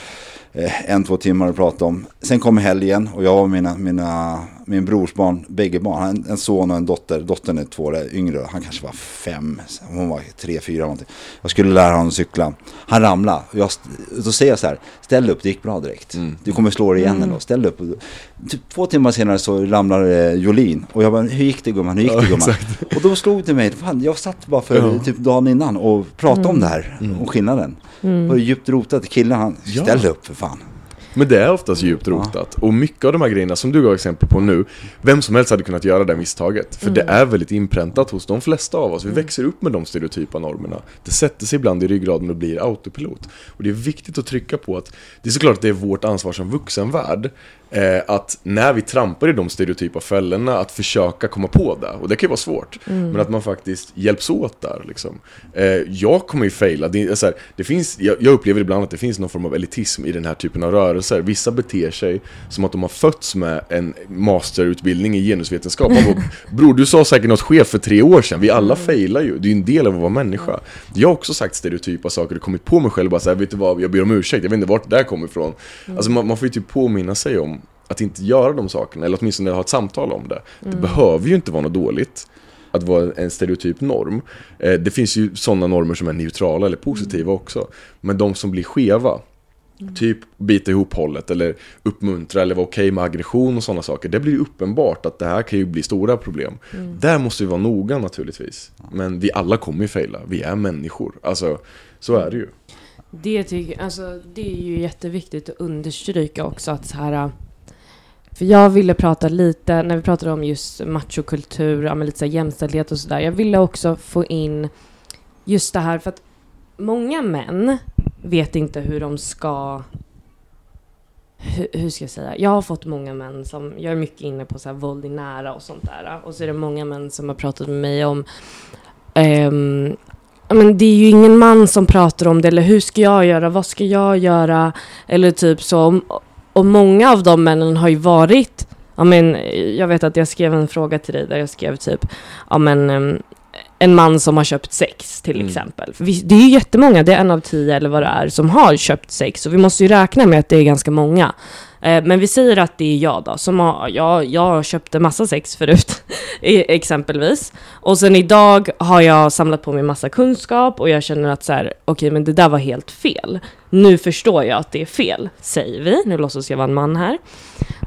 eh, en, två timmar och pratade om. Sen kom helgen och jag och mina, mina, min brors barn, bägge barn, han, en son och en dotter. Dottern är två år yngre, han kanske var fem, hon var tre, fyra någonting. Jag skulle lära honom cykla. Han ramlade. Och Jag, då säger jag så här, ställ upp, det gick bra direkt. Mm. Du kommer slå dig igen ändå, ställ upp. Typ två timmar senare så ramlade eh, Jolin. Och jag bara, hur gick det gumman, hur gick det Ja, gumman? exakt. Och då slog det mig, fan, jag satt bara för Ja. typ dagen innan och pratade om det här, Mm. om skillnaden. Och djupt rotat, killen han, Ja. ställ dig upp för fan. Men det är oftast djupt rotat. Och mycket av de här grejerna som du gav exempel på nu, vem som helst hade kunnat göra det misstaget. För det är väldigt inpräntat hos de flesta av oss. Vi växer upp med de stereotypa normerna. Det sätter sig ibland i ryggraden och blir autopilot. Och det är viktigt att trycka på att det är såklart att det är vårt ansvar som vuxenvärld eh, att när vi trampar i de stereotypa fällorna att försöka komma på det. Och det kan ju vara svårt. Men att man faktiskt hjälps åt där liksom. Eh, jag kommer ju faila. Det, här, det finns, jag, jag upplever ibland att det finns någon form av elitism i den här typen av rörelser. Vissa beter sig som att de har fötts med en masterutbildning i genusvetenskap. Bara, Bror, du sa säkert något skevt för tre år sedan. Vi alla failar ju. Det är ju en del av att vara människa. Jag har också sagt stereotypa saker och kommit på mig själv bara såhär, vet du vad, jag ber om ursäkt. Jag vet inte vart det där kommer ifrån. Alltså man, man får ju typ påminna sig om att inte göra de sakerna, eller åtminstone ha ett samtal om det. Det behöver ju inte vara något dåligt att vara en stereotyp norm. Eh, det finns ju sådana normer som är neutrala eller positiva också. Men de som blir skeva, typ bita ihop hållet eller uppmuntra eller vara okej med aggression och sådana saker. Det blir ju uppenbart att det här kan ju bli stora problem. Där måste vi vara noga naturligtvis. Men vi alla kommer ju faila, vi är människor. Alltså, så är det ju. Det, tycker, alltså, det är ju jätteviktigt att understryka också att så här... För jag ville prata lite, när vi pratade om just machokultur, ja, lite så här jämställdhet och sådär. Jag ville också få in just det här för att många män vet inte hur de ska... Hur, hur ska jag säga? Jag har fått många män som... Jag är mycket inne på så här våld i nära och sånt där. Och så är det många män som har pratat med mig om Um, men det är ju ingen man som pratar om det, eller hur ska jag göra, vad ska jag göra, eller typ så. Och många av de männen har ju varit, ja men jag vet att jag skrev en fråga till dig där jag skrev typ, ja men ehm, en man som har köpt sex till Mm. exempel. För vi, det är ju jättemånga, det är en av tio eller vad det är, som har köpt sex. Och vi måste ju räkna med att det är ganska många. Eh, men vi säger att det är jag då, som har, ja, jag köpte massa sex förut, *laughs* e- exempelvis. Och sen idag har jag samlat på mig massa kunskap och jag känner att så här, okej men det där var helt fel. Nu förstår jag att det är fel, säger vi. Nu låtsas jag vara en man här.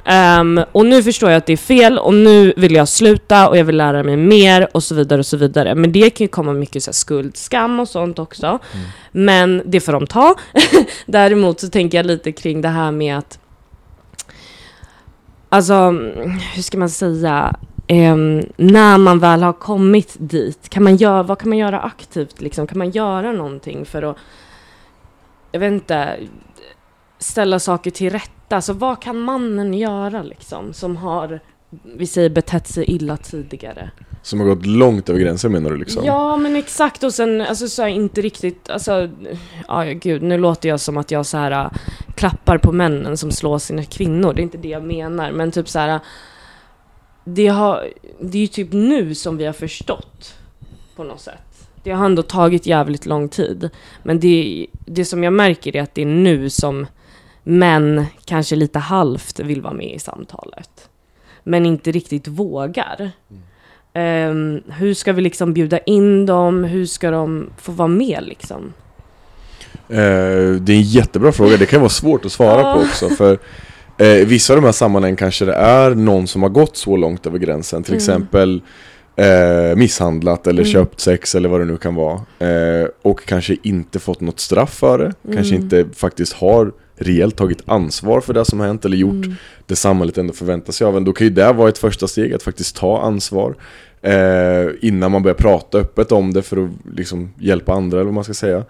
Ehm, och nu förstår jag att det är fel och nu vill jag sluta och jag vill lära mig mer och så vidare och så vidare. Men det kan ju komma mycket så här, skuld, skam och sånt också. Men det får de ta. *laughs* Däremot så tänker jag lite kring det här med att Alltså, hur ska man säga? Ehm, när man väl har kommit dit, kan man göra, vad kan man göra aktivt? Liksom? Kan man göra någonting för att, jag vet inte, ställa saker till rätta? Alltså vad kan mannen göra liksom, som har, vi säger betett sig illa tidigare? Som har gått långt över gränsen menar du liksom? Ja, men exakt. Och sen alltså, så här, inte riktigt... Alltså, ja, gud, nu låter jag som att jag så här klappar på männen som slår sina kvinnor. Det är inte det jag menar. Men typ så här... Det, har, det är ju typ nu som vi har förstått på något sätt. Det har ändå tagit jävligt lång tid. Men det, det som jag märker är att det är nu som men kanske lite halvt vill vara med i samtalet. Men inte riktigt vågar. Um, hur ska vi liksom bjuda in dem? Hur ska de få vara med liksom? Eh, det är en jättebra fråga, det kan vara svårt att svara på också för eh, Vissa av de här sammanhangen kanske det är någon som har gått så långt över gränsen Till Mm. exempel eh, misshandlat eller Mm. köpt sex eller vad det nu kan vara eh, Och kanske inte fått något straff för det Kanske Mm. inte faktiskt har reellt tagit ansvar för det som har hänt eller gjort Mm. det samhället ändå förväntar sig av en Då kan ju det vara ett första steg att faktiskt ta ansvar eh, Innan man börjar prata öppet om det för att liksom hjälpa andra eller vad man ska säga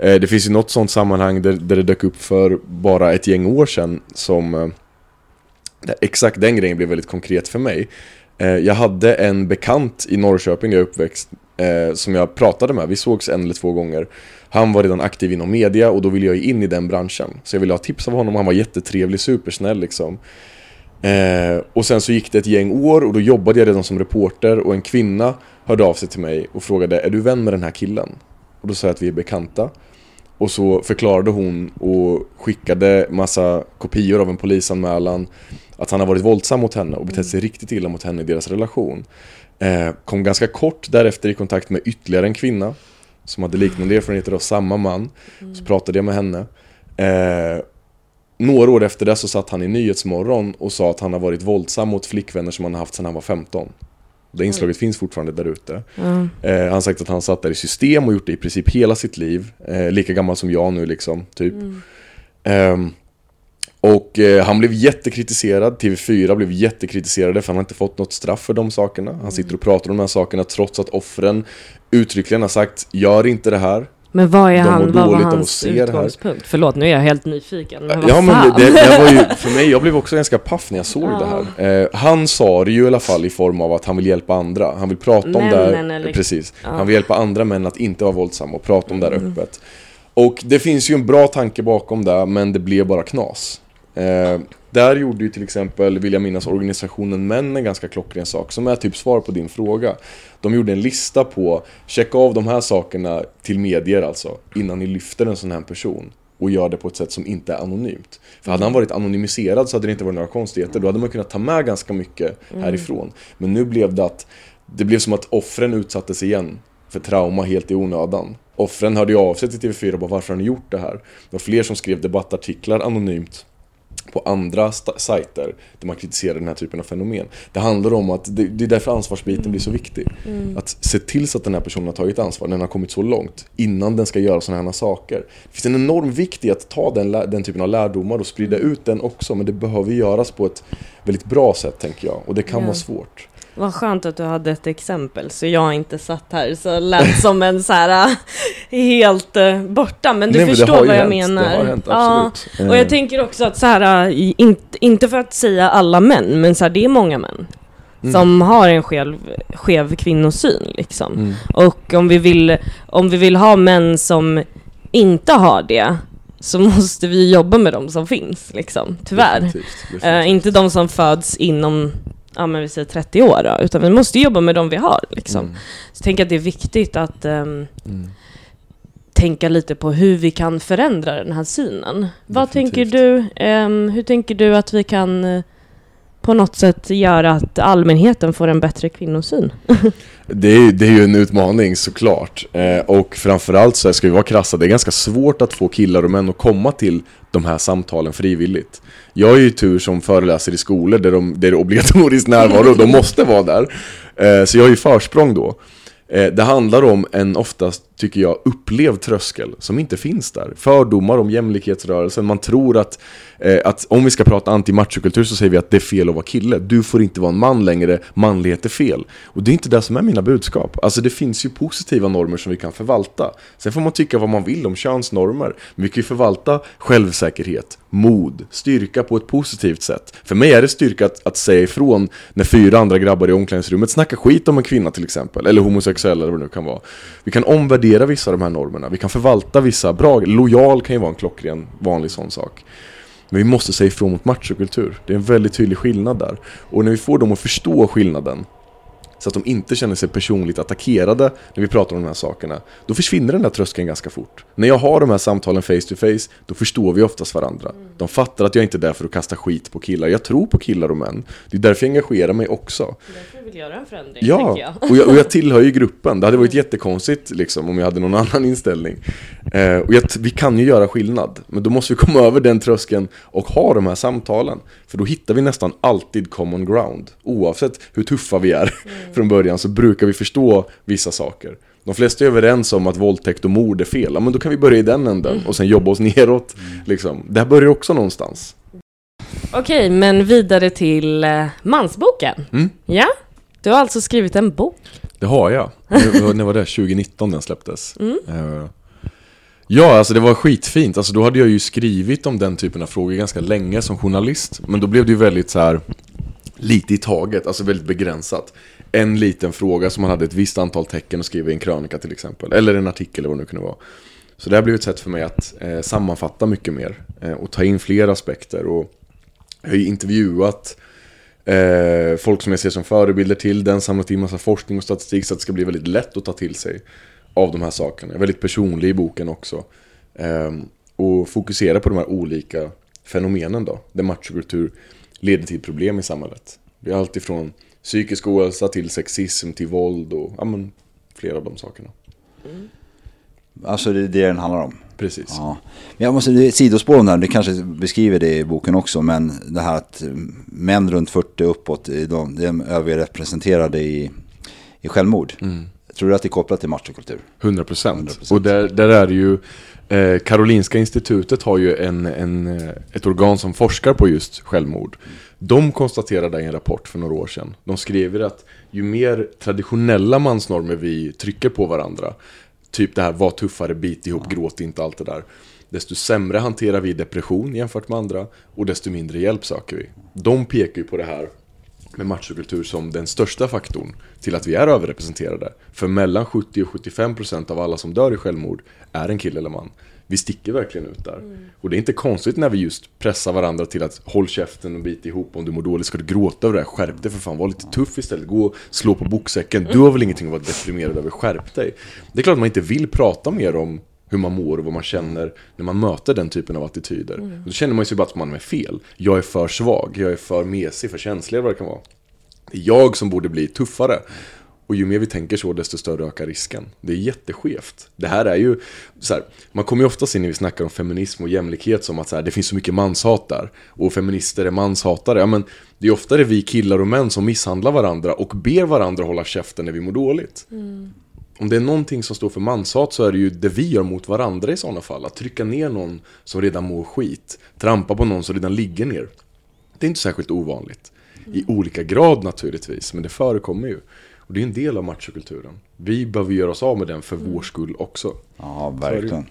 Eh, Det finns ju något sånt sammanhang där, där det dök upp för bara ett gäng år sedan som eh, exakt den grejen blev väldigt konkret för mig. Eh, Jag hade en bekant i Norrköping där jag uppväxt eh, som jag pratade med, vi sågs en eller två gånger. Han var redan aktiv inom media och då ville jag in i den branschen. Så jag ville ha tips av honom, han var jättetrevlig, supersnäll liksom. Eh, och sen så gick det ett gäng år och då jobbade jag redan som reporter och en kvinna hörde av sig till mig och frågade Är du vän med den här killen? Och då sa jag att vi är bekanta. Och så förklarade hon och skickade massa kopior av en polisanmälan att han har varit våldsam mot henne och betett sig riktigt illa mot henne i deras relation. Eh, kom ganska kort därefter i kontakt med ytterligare en kvinna som hade liknande erfarenheter av samma man. Så pratade jag med henne. Eh, några år efter det så satt han i Nyhetsmorgon och sa att han har varit våldsam mot flickvänner som han har haft sedan han var 15. Det inslaget finns fortfarande där ute. Ja. Eh, han har sagt att han satt där i system och gjort det i princip hela sitt liv. Eh, lika gammal som jag nu liksom, typ. Ehm, och eh, han blev jättekritiserad, TV4 blev jättekritiserade för han har inte fått något straff för de sakerna. Han sitter och pratar om de här sakerna trots att offren uttryckligen har sagt Gör inte det här. Men vad är De han, vad var hans utgångspunkt? Förlåt, nu är jag helt nyfiken. Men Ja men det, det var ju, *laughs* för mig, jag blev också ganska paff när jag såg det här. Eh, han sa det ju i alla fall i form av att han vill hjälpa andra. Han vill prata om det Männen här, eller- precis. Ja. Mm. Han vill hjälpa andra män att inte vara våldsam och prata om det här öppet. Och det finns ju en bra tanke bakom det, men det blev bara knas. Eh, där gjorde ju till exempel, vill jag minnas, organisationen Män en ganska klockren sak som är typ svar på din fråga. De gjorde en lista på, checka av de här sakerna till medier alltså, innan ni lyfter en sån här person. Och gör det på ett sätt som inte är anonymt. För hade han varit anonymiserad så hade det inte varit några konstigheter. Då hade man kunnat ta med ganska mycket härifrån. Men nu blev det att, det blev som att offren utsattes igen för trauma helt i onödan. Offren hörde ju av sig till TV4 och bara varför har ni gjort det här? Det var fler som skrev debattartiklar anonymt på andra sajter där man kritiserar den här typen av fenomen. Det handlar om att, det, det är därför ansvarsbiten blir så viktig. Att se till så att den här personen har tagit ansvar när den har kommit så långt innan den ska göra sådana här saker. Det finns en enorm vikt i att ta den, den typen av lärdomar och sprida ut den också men det behöver göras på ett väldigt bra sätt tänker jag och det kan Ja. vara svårt. Vad skönt att du hade ett exempel så jag inte satt här så lät som en så här äh, helt äh, borta. Men du Nej, men förstår ju vad jag hänt. menar. Det har hänt, Ja, absolut. och Eh. jag tänker också att så här, inte, inte för att säga alla män, men så här, det är många män. Mm. Som har en skev, skev kvinnosyn liksom. Mm. Och om vi, vill, om vi vill ha män som inte har det så *laughs* måste vi jobba med dem som finns liksom, tyvärr. Definitivt, Eh, definitivt. inte de som föds inom, ja men vi säger 30 år då, utan vi måste jobba med de vi har liksom. Mm. Så jag tänker att det är viktigt att ehm, Mm. tänka lite på hur vi kan förändra den här synen. Vad tänker Definitivt. du, ehm, hur tänker du att vi kan eh, på något sätt göra att allmänheten får en bättre kvinnosyn? *laughs* Det är, det är ju en utmaning såklart. Eh, och framförallt så ska vi vara krassa, det är ganska svårt att få killar och män att komma till de här samtalen frivilligt. Jag är ju tur som föreläser i skolor där, de, där det är obligatorisk närvaro de måste vara där. Eh, så jag har ju försprång då. Eh, det handlar om en oftast, tycker jag, upplevd tröskel som inte finns där. Fördomar om jämlikhetsrörelsen, man tror att, Eh, att om vi ska prata anti-machokultur så säger vi att det är fel att vara kille. Du får inte vara en man längre, manlighet är fel. Och det är inte det som är mina budskap. Alltså det finns ju positiva normer som vi kan förvalta. Sen får man tycka vad man vill om könsnormer. Men vi kan ju förvalta självsäkerhet, mod, styrka på ett positivt sätt. För mig är det styrka att, att säga ifrån när fyra andra grabbar i omklädningsrummet snackar skit om en kvinna till exempel. Eller homosexuell eller vad det nu kan vara. Vi kan omvärdera vissa av de här normerna. Vi kan förvalta vissa bra. Lojal kan ju vara en klockren vanlig sån sak. Men vi måste säga ifrån mot machokultur. Det är en väldigt tydlig skillnad där. Och när vi får dem att förstå skillnaden så att de inte känner sig personligt attackerade när vi pratar om de här sakerna, då försvinner den där tröskeln ganska fort. När jag har de här samtalen face to face, då förstår vi oftast varandra. De fattar att jag inte är där för att kasta skit på killar. Jag tror på killar och män. Det är därför jag engagerar mig också. Därför vill göra en förändring, Ja, jag. och jag, och jag tillhör ju gruppen. Det hade varit jättekonstigt liksom, om jag hade någon *laughs* annan inställning. Eh, och jag, vi kan ju göra skillnad, men då måste vi komma *laughs* över den tröskeln och ha de här samtalen. För då hittar vi nästan alltid common ground. Oavsett hur tuffa vi är från början så brukar vi förstå vissa saker. De flesta är överens om att våldtäkt och mord är fel, ja, men då kan vi börja i den änden och sen jobba oss neråt. Liksom. Det här börjar också någonstans. Okej, men vidare till eh, mansboken. Mm. Ja, du har alltså skrivit en bok. Det har jag. Det var- *laughs* När var det? 2019 den släpptes. Mm. Eh, Ja, alltså det var skitfint. Alltså då hade jag ju skrivit om den typen av frågor ganska länge som journalist. Men då blev det ju väldigt så här lite i taget, alltså väldigt begränsat. En liten fråga som man hade ett visst antal tecken att skriva i en krönika till exempel. Eller en artikel eller vad det nu kunde vara. Så det har blivit ett sätt för mig att eh, sammanfatta mycket mer. Eh, och ta in fler aspekter. Och jag har ju intervjuat eh, folk som jag ser som förebilder till den, samlat in massa forskning och statistik så att det ska bli väldigt lätt att ta till sig av de här sakerna. Jag är väldigt personlig i boken också. Eh, och fokusera på de här olika fenomenen då, där machokultur leder till problem i samhället. Det är alltifrån psykisk ohälsa till sexism till våld och ja, men, flera av de sakerna. Alltså det är det den handlar om. Precis. Ja. Men jag måste, det är ett sidospår om det här, du kanske beskriver det i boken också, men det här att män runt 40 uppåt, de, de är överrepresenterade i, i självmord. Tror du att det är kopplat till machokultur? 100 procent. 100%. Och där, där är det ju eh, Karolinska institutet har ju en, en, eh, ett organ som forskar på just självmord. De konstaterade i en rapport för några år sedan. De skriver att ju mer traditionella mansnormer vi trycker på varandra, typ det här var tuffare, bit ihop, gråt inte, allt det där. Desto sämre hanterar vi depression jämfört med andra och desto mindre hjälp söker vi. De pekar ju på det här med machokultur som den största faktorn till att vi är överrepresenterade. För mellan 70 och 75 procent av alla som dör i självmord är en kille eller man. Vi sticker verkligen ut där. Och det är inte konstigt när vi just pressar varandra till att håll käften och bit ihop om du mår dåligt. Ska du gråta över det här? Skärp dig för fan, var lite tuff istället. Gå och slå på boksäcken. Du har väl ingenting att vara deprimerad över, skärp dig. Det är klart att man inte vill prata mer om hur man mår och vad man känner när man möter den typen av attityder. Och då känner man ju sig bara att man är fel. Jag är för svag, jag är för mesig, för känslig eller vad det kan vara. Det är jag som borde bli tuffare. Och ju mer vi tänker så, desto större ökar risken. Det är jätteskevt. Det här är ju, så här, man kommer ju oftast in när vi snackar om feminism och jämlikhet som att så här, det finns så mycket manshat där. Och feminister är manshatare. Ja, men det är oftare vi killar och män som misshandlar varandra och ber varandra hålla käften när vi mår dåligt. Om det är någonting som står för manshat så är det ju det vi gör mot varandra i sådana fall. Att trycka ner någon som redan mår skit. Trampa på någon som redan ligger ner. Det är inte särskilt ovanligt. I olika grad naturligtvis, men det förekommer ju. Och det är en del av machokulturen. Vi behöver göra oss av med den för vår skull också. Ja, verkligen.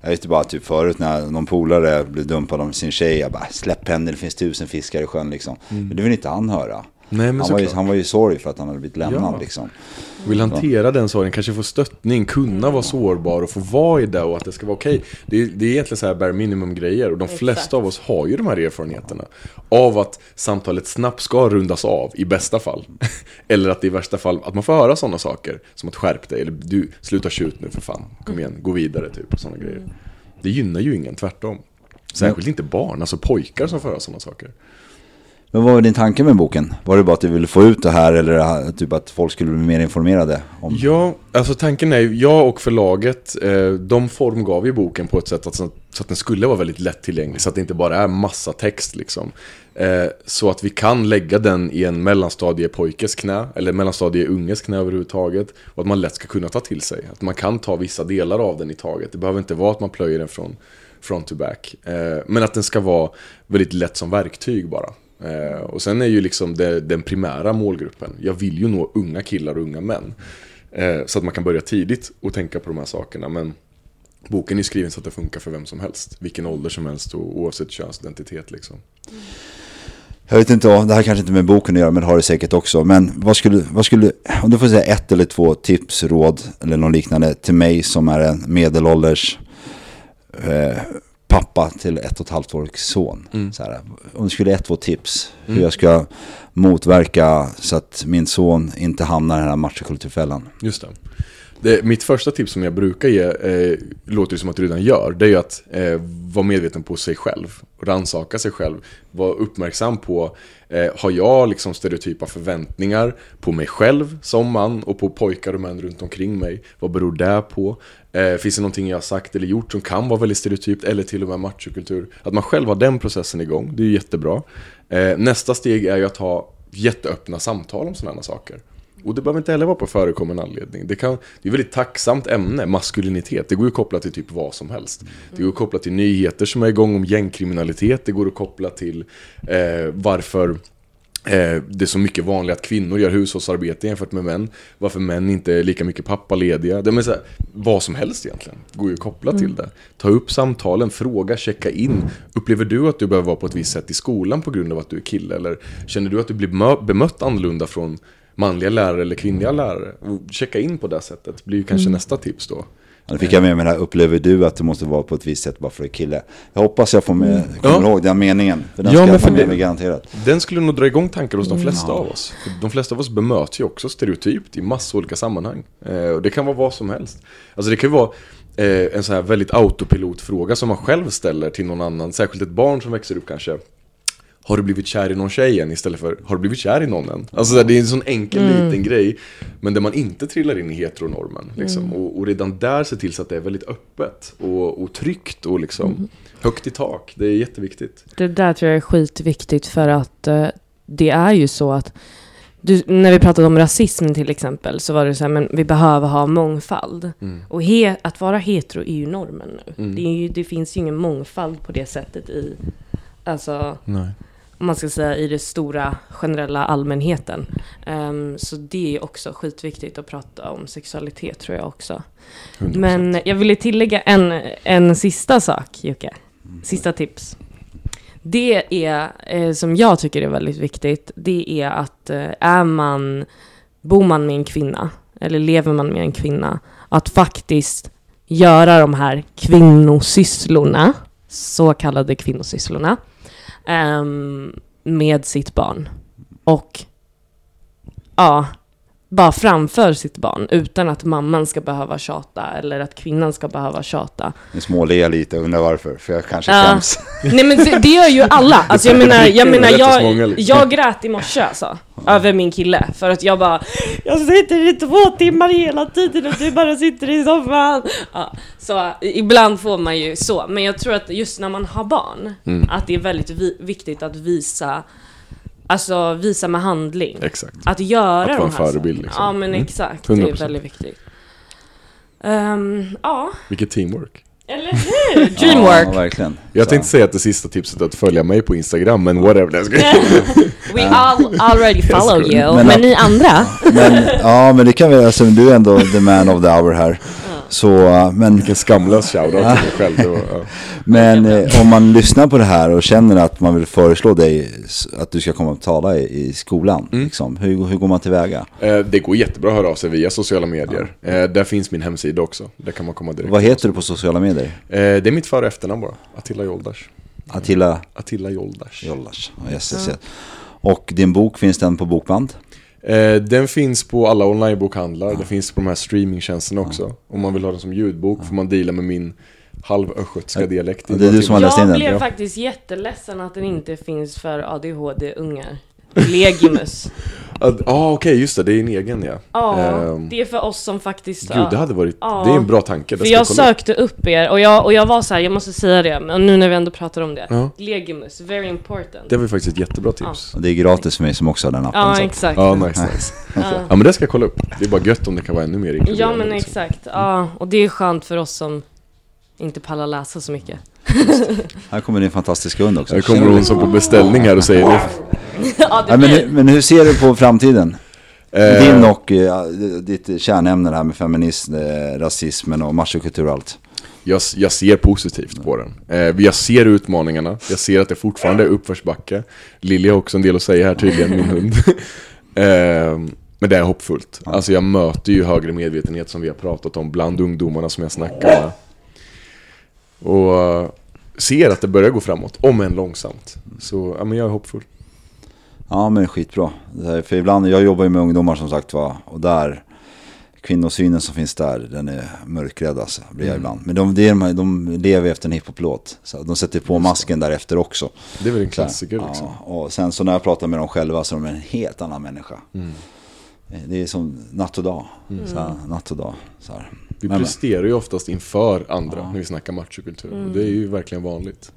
Jag visste bara typ förut när någon polare blev dumpad av sin tjej, jag bara släpp henne, det finns tusen fiskar i sjön liksom. Men det vill inte han höra. Nej, men han, var ju, han var ju sorry för att han hade blivit lämnad Ja. liksom. Vill hantera den sorgen, kanske få stöttning, kunna vara sårbar och få vara i det och att det ska vara okej. Det, är, det är egentligen så här bare minimum grejer och de flesta av oss har ju de här erfarenheterna. Av att samtalet snabbt ska rundas av, i bästa fall. *laughs* eller att det i värsta fall, att man får höra sådana saker. Som att skärp dig, eller du, sluta tjut nu för fan, kom igen, gå vidare typ och sådana grejer. Det gynnar ju ingen, tvärtom. Särskilt inte barn, alltså pojkar som får höra sådana saker. Men vad var din tanke med boken? Var det bara att du ville få ut det här eller eh, typ att folk skulle bli mer informerade? Om... Ja, alltså tanken är ju, jag och förlaget, eh, de formgav ju boken på ett sätt att, så att den skulle vara väldigt lättillgänglig, så att det inte bara är massa text liksom. Eh, så att vi kan lägga den i en mellanstadiepojkes knä, eller mellanstadieunges knä överhuvudtaget, och att man lätt ska kunna ta till sig. Att man kan ta vissa delar av den i taget. Det behöver inte vara att man plöjer den från front to back. Men att den ska vara väldigt lätt som verktyg bara. Eh, och sen är ju liksom det, den primära målgruppen. Jag vill ju nå unga killar och unga män. Eh, så att man kan börja tidigt och tänka på de här sakerna. Men boken är skriven så att det funkar för vem som helst. Vilken ålder som helst och oavsett könsidentitet liksom. Jag vet inte, det här kanske inte med boken att göra, men det har det säkert också. Men vad skulle, vad skulle, om du får säga ett eller två tips, råd eller något liknande till mig som är en medelålders eh, pappa till ett och ett halvt årig son. Mm. Så här, om du skulle ett, två tips hur Mm. jag ska motverka så att min son inte hamnar i den här machokulturfällan. Just det det. Mitt första tips som jag brukar ge, eh, låter det som att du redan gör, det är ju att eh, vara medveten på sig själv. Rannsaka sig själv. var uppmärksam på, eh, har jag liksom stereotypa förväntningar på mig själv som man och på pojkar och män runt omkring mig? Vad beror det på? Eh, finns det någonting jag har sagt eller gjort som kan vara väldigt stereotypt eller till och med machokultur? Att man själv har den processen igång, det är ju jättebra. Eh, nästa steg är ju att ha jätteöppna samtal om sådana saker. Och det behöver inte heller vara på förekommen anledning. Det, kan, det är ett väldigt tacksamt ämne, maskulinitet. Det går ju att koppla till typ vad som helst. Det går att koppla till nyheter som är igång om gängkriminalitet. Det går att koppla till eh, varför eh, det är så mycket vanligt att kvinnor gör hushållsarbete jämfört med män. Varför män inte är lika mycket pappalediga. Det här, vad som helst egentligen går ju att koppla till det. Ta upp samtalen, fråga, checka in. Upplever du att du behöver vara på ett visst sätt i skolan på grund av att du är kille? Eller känner du att du blir mö- bemött annorlunda från manliga lärare eller kvinnliga lärare? Och checka in på det sättet blir ju kanske nästa tips då. Ja, Nu fick jag med mig det här, upplever du att det måste vara på ett visst sätt bara för att kille? Jag hoppas jag får med, kommer Ja. ihåg den meningen. För den Ja, ska men jag för få med mig garanterat. Den skulle nog dra igång tankar hos de flesta av oss. För De flesta av oss bemöts ju också stereotypt i massa olika sammanhang. Eh, och det kan vara vad som helst. Alltså det kan ju vara eh, en så här väldigt autopilotfråga som man själv ställer till någon annan. Särskilt ett barn som växer upp kanske. Har du blivit kär i någon tjej än? Istället för Har du blivit kär i någon än? Alltså det är en sån enkel liten grej. Men där man inte trillar in i heteronormen. Liksom. Och, och redan där se till så att det är väldigt öppet och, och tryggt och liksom högt i tak. Det är jätteviktigt. Det där tror jag är skitviktigt för att eh, det är ju så att du, när vi pratade om rasism till exempel så var det så här, men vi behöver ha mångfald. Och he, att vara hetero är ju normen nu. Mm. Det, är ju, det finns ju ingen mångfald på det sättet i, alltså Nej. Om man ska säga i det stora generella allmänheten. Ehm, så det är också skitviktigt att prata om sexualitet tror jag också. 100%. Men jag ville tillägga en, en sista sak, Jocke. Sista tips. Det är, eh, som jag tycker är väldigt viktigt, det är att eh, är man, bor man med en kvinna, eller lever man med en kvinna, att faktiskt göra de här kvinnosysslorna, så kallade kvinnosysslorna, um, med sitt barn. Och ja, bara framför sitt barn utan att mamman ska behöva tjata eller att kvinnan ska behöva tjata. Nu småler jag lite och undrar varför, för jag kanske Ja. skäms. Nej men det, det gör ju alla. *laughs* Alltså jag menar, jag, menar jag, liksom. jag grät i morse alltså. Över min kille. För att jag bara Jag sitter i två timmar hela tiden och du bara sitter i soffan. Ja, så ibland får man ju så. Men jag tror att just när man har barn, Mm. att det är väldigt vi- viktigt att visa Alltså visa med handling. Exakt. Att göra Att vara de en här förebild, sakerna. liksom. Ja men Mm. exakt, det är 100%. väldigt viktigt. Ehm, ja, Vilket teamwork. eller hur? *laughs* Dreamwork! Ja, verkligen. Jag tänkte säga att det sista tipset är att följa mig på Instagram, men whatever. Jag ska... *laughs* We all already follow you, Men men, att- ni andra? Men, ja, men det kan vi, alltså, du är ändå the man of the hour här. Så, men, Vilken skamlös shoutout till mig själv. Var, ja. *laughs* men eh, om man lyssnar på det här och känner att man vill föreslå dig att du ska komma och tala i, i skolan, Mm. liksom, hur, hur går man tillväga? Eh, Det går jättebra att höra av sig via sociala medier. Eh, Där finns min hemsida också. Där kan man komma direkt. Vad heter du på sociala medier? Eh, Det är mitt för och efternamn bara. Attila Joldash. Attila Attila Joldash. Jollas. Ja, Yes, yes, yes. Och din bok, finns den på bokband? Eh, Den finns på alla onlinebokhandlar. Den finns på de här streamingtjänsterna också. Om man vill ha den som ljudbok får man deala med min halvöstgötska dialekt. i Ja, det är du som har läst in Jag den. blev Ja. faktiskt jätteledsen att den inte finns för ADHD-ungar. Legimus. *laughs* Ja, ah, okej, just det. Det är en egen ja. Ja, Ehm, det är för oss som faktiskt... Gud, det hade varit... Ja. Det är en bra tanke. För jag sökte upp er och jag, och jag var så här, jag måste säga det, men nu när vi ändå pratar om det. Ja. Legimus, very important. Det var faktiskt ett jättebra tips. Och det är gratis för mig som också har den appen. ja, så. exakt. Ja, nice, nice. Ja. *laughs* Ja, men det ska jag kolla upp. Det är bara gött om det kan vara ännu mer inkluderande. Ja, men liksom. exakt. Ja, och det är skönt för oss som inte pallar läsa så mycket. Här kommer din fantastiska hund också. Här kommer hon som på beställning här och säger det. *laughs* ja, det men, men hur ser du på framtiden? Eh, Din och eh, ditt kärnämne det här med feminism, eh, rasismen och machokultur och allt. jag, jag ser positivt på den. Eh, jag ser utmaningarna. Jag ser att det fortfarande är uppförsbacke. Lilja har också en del att säga här tydligen, min hund. *laughs* eh, men det är hoppfullt. Alltså jag möter ju högre medvetenhet som vi har pratat om bland ungdomarna som jag snackar med. Och eh, ser att det börjar gå framåt, om än långsamt. Så ja, men jag är hoppfull. Ja men skitbra. Här, för ibland, jag jobbar ju med ungdomar som sagt va. Och där, kvinnosynen som finns där, den är mörkrädd alltså. Blir jag Mm. ibland. Men de, de, de lever efter en hiphoplåt. Så de sätter på masken därefter också. Det är väl en Så klassiker liksom. Ja, och sen så när jag pratar med dem själva så är de en helt annan människa. Mm. Det är som natt och dag. Så här, natt och dag. Så här. Vi presterar ju oftast inför andra Ja. när vi snackar machokultur. Mm. Och det är ju verkligen vanligt.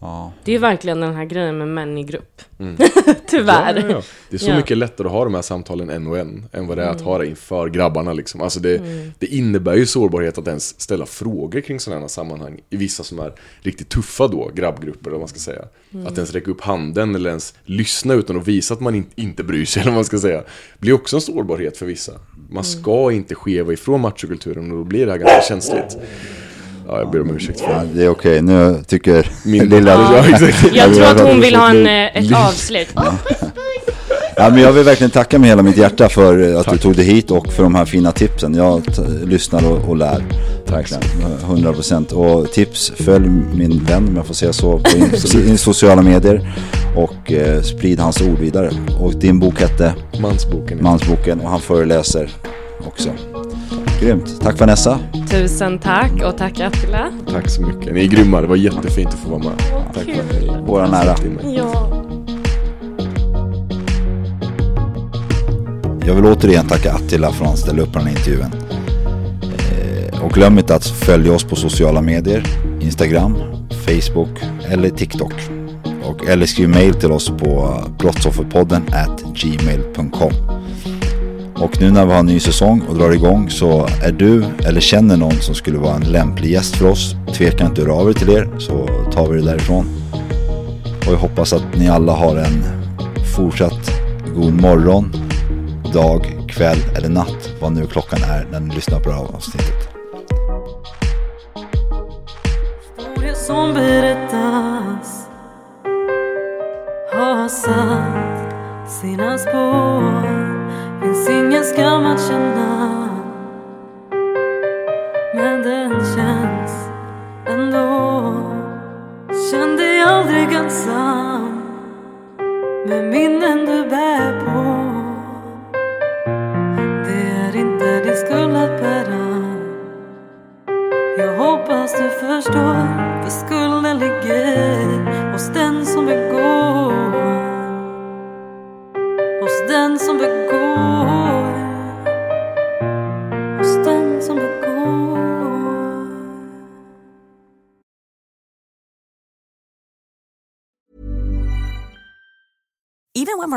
Ja. Det är verkligen den här grejen med män i grupp. Mm. *laughs* Tyvärr. Ja, ja, ja. Det är så Ja. mycket lättare att ha de här samtalen en och en än vad det är att ha det inför grabbarna liksom. Alltså det, Mm. det innebär ju sårbarhet att ens ställa frågor kring sådana här sammanhang i vissa som är riktigt tuffa då, grabbgrupper eller vad man ska säga. Mm. Att ens räcka upp handen eller ens lyssna utan att visa att man in, inte bryr sig *laughs* eller vad man ska säga. blir också en sårbarhet för vissa. Man Mm. ska inte skeva ifrån machokulturen och då blir det här ganska känsligt. Ja, jag ber om ursäkt för Ja, det. det är okej, nu tycker Min- lilla... Ja, exakt. Jag tror att hon vill ha en, Ja, eh, ett avslut. men jag vill verkligen tacka med hela mitt hjärta för eh, att du Tack. tog dig hit och för de här fina tipsen. Jag lyssnar och, och lär. Verkligen, 100 procent. Och tips, följ min vän om jag får säga så på in, in sociala medier. Och eh, sprid hans ord vidare. Och din bok hette Mansboken. Mansboken och han föreläser också. Grymt. Tack Vanessa. Tusen tack och tack Attila. Tack så mycket. Ni är grymma. Det var jättefint att få vara med. Tack för att ni Våra nära. Ja. Jag vill återigen tacka Attila för att han ställde upp på den här intervjun. Eh, och glöm inte att följa oss på sociala medier. Instagram, Facebook eller TikTok. Och, eller skriv mail till oss på brottsofferpodden at gmail.com. Och nu när vi har en ny säsong och drar igång så är du eller känner någon som skulle vara en lämplig gäst för oss. Tveka inte att höra av er till er så tar vi det därifrån. Och jag hoppas att ni alla har en fortsatt god morgon, dag, kväll eller natt. Vad nu klockan är när ni lyssnar på det här avsnittet. Som berättas har satt sina spår. Finns ingen skam att känna.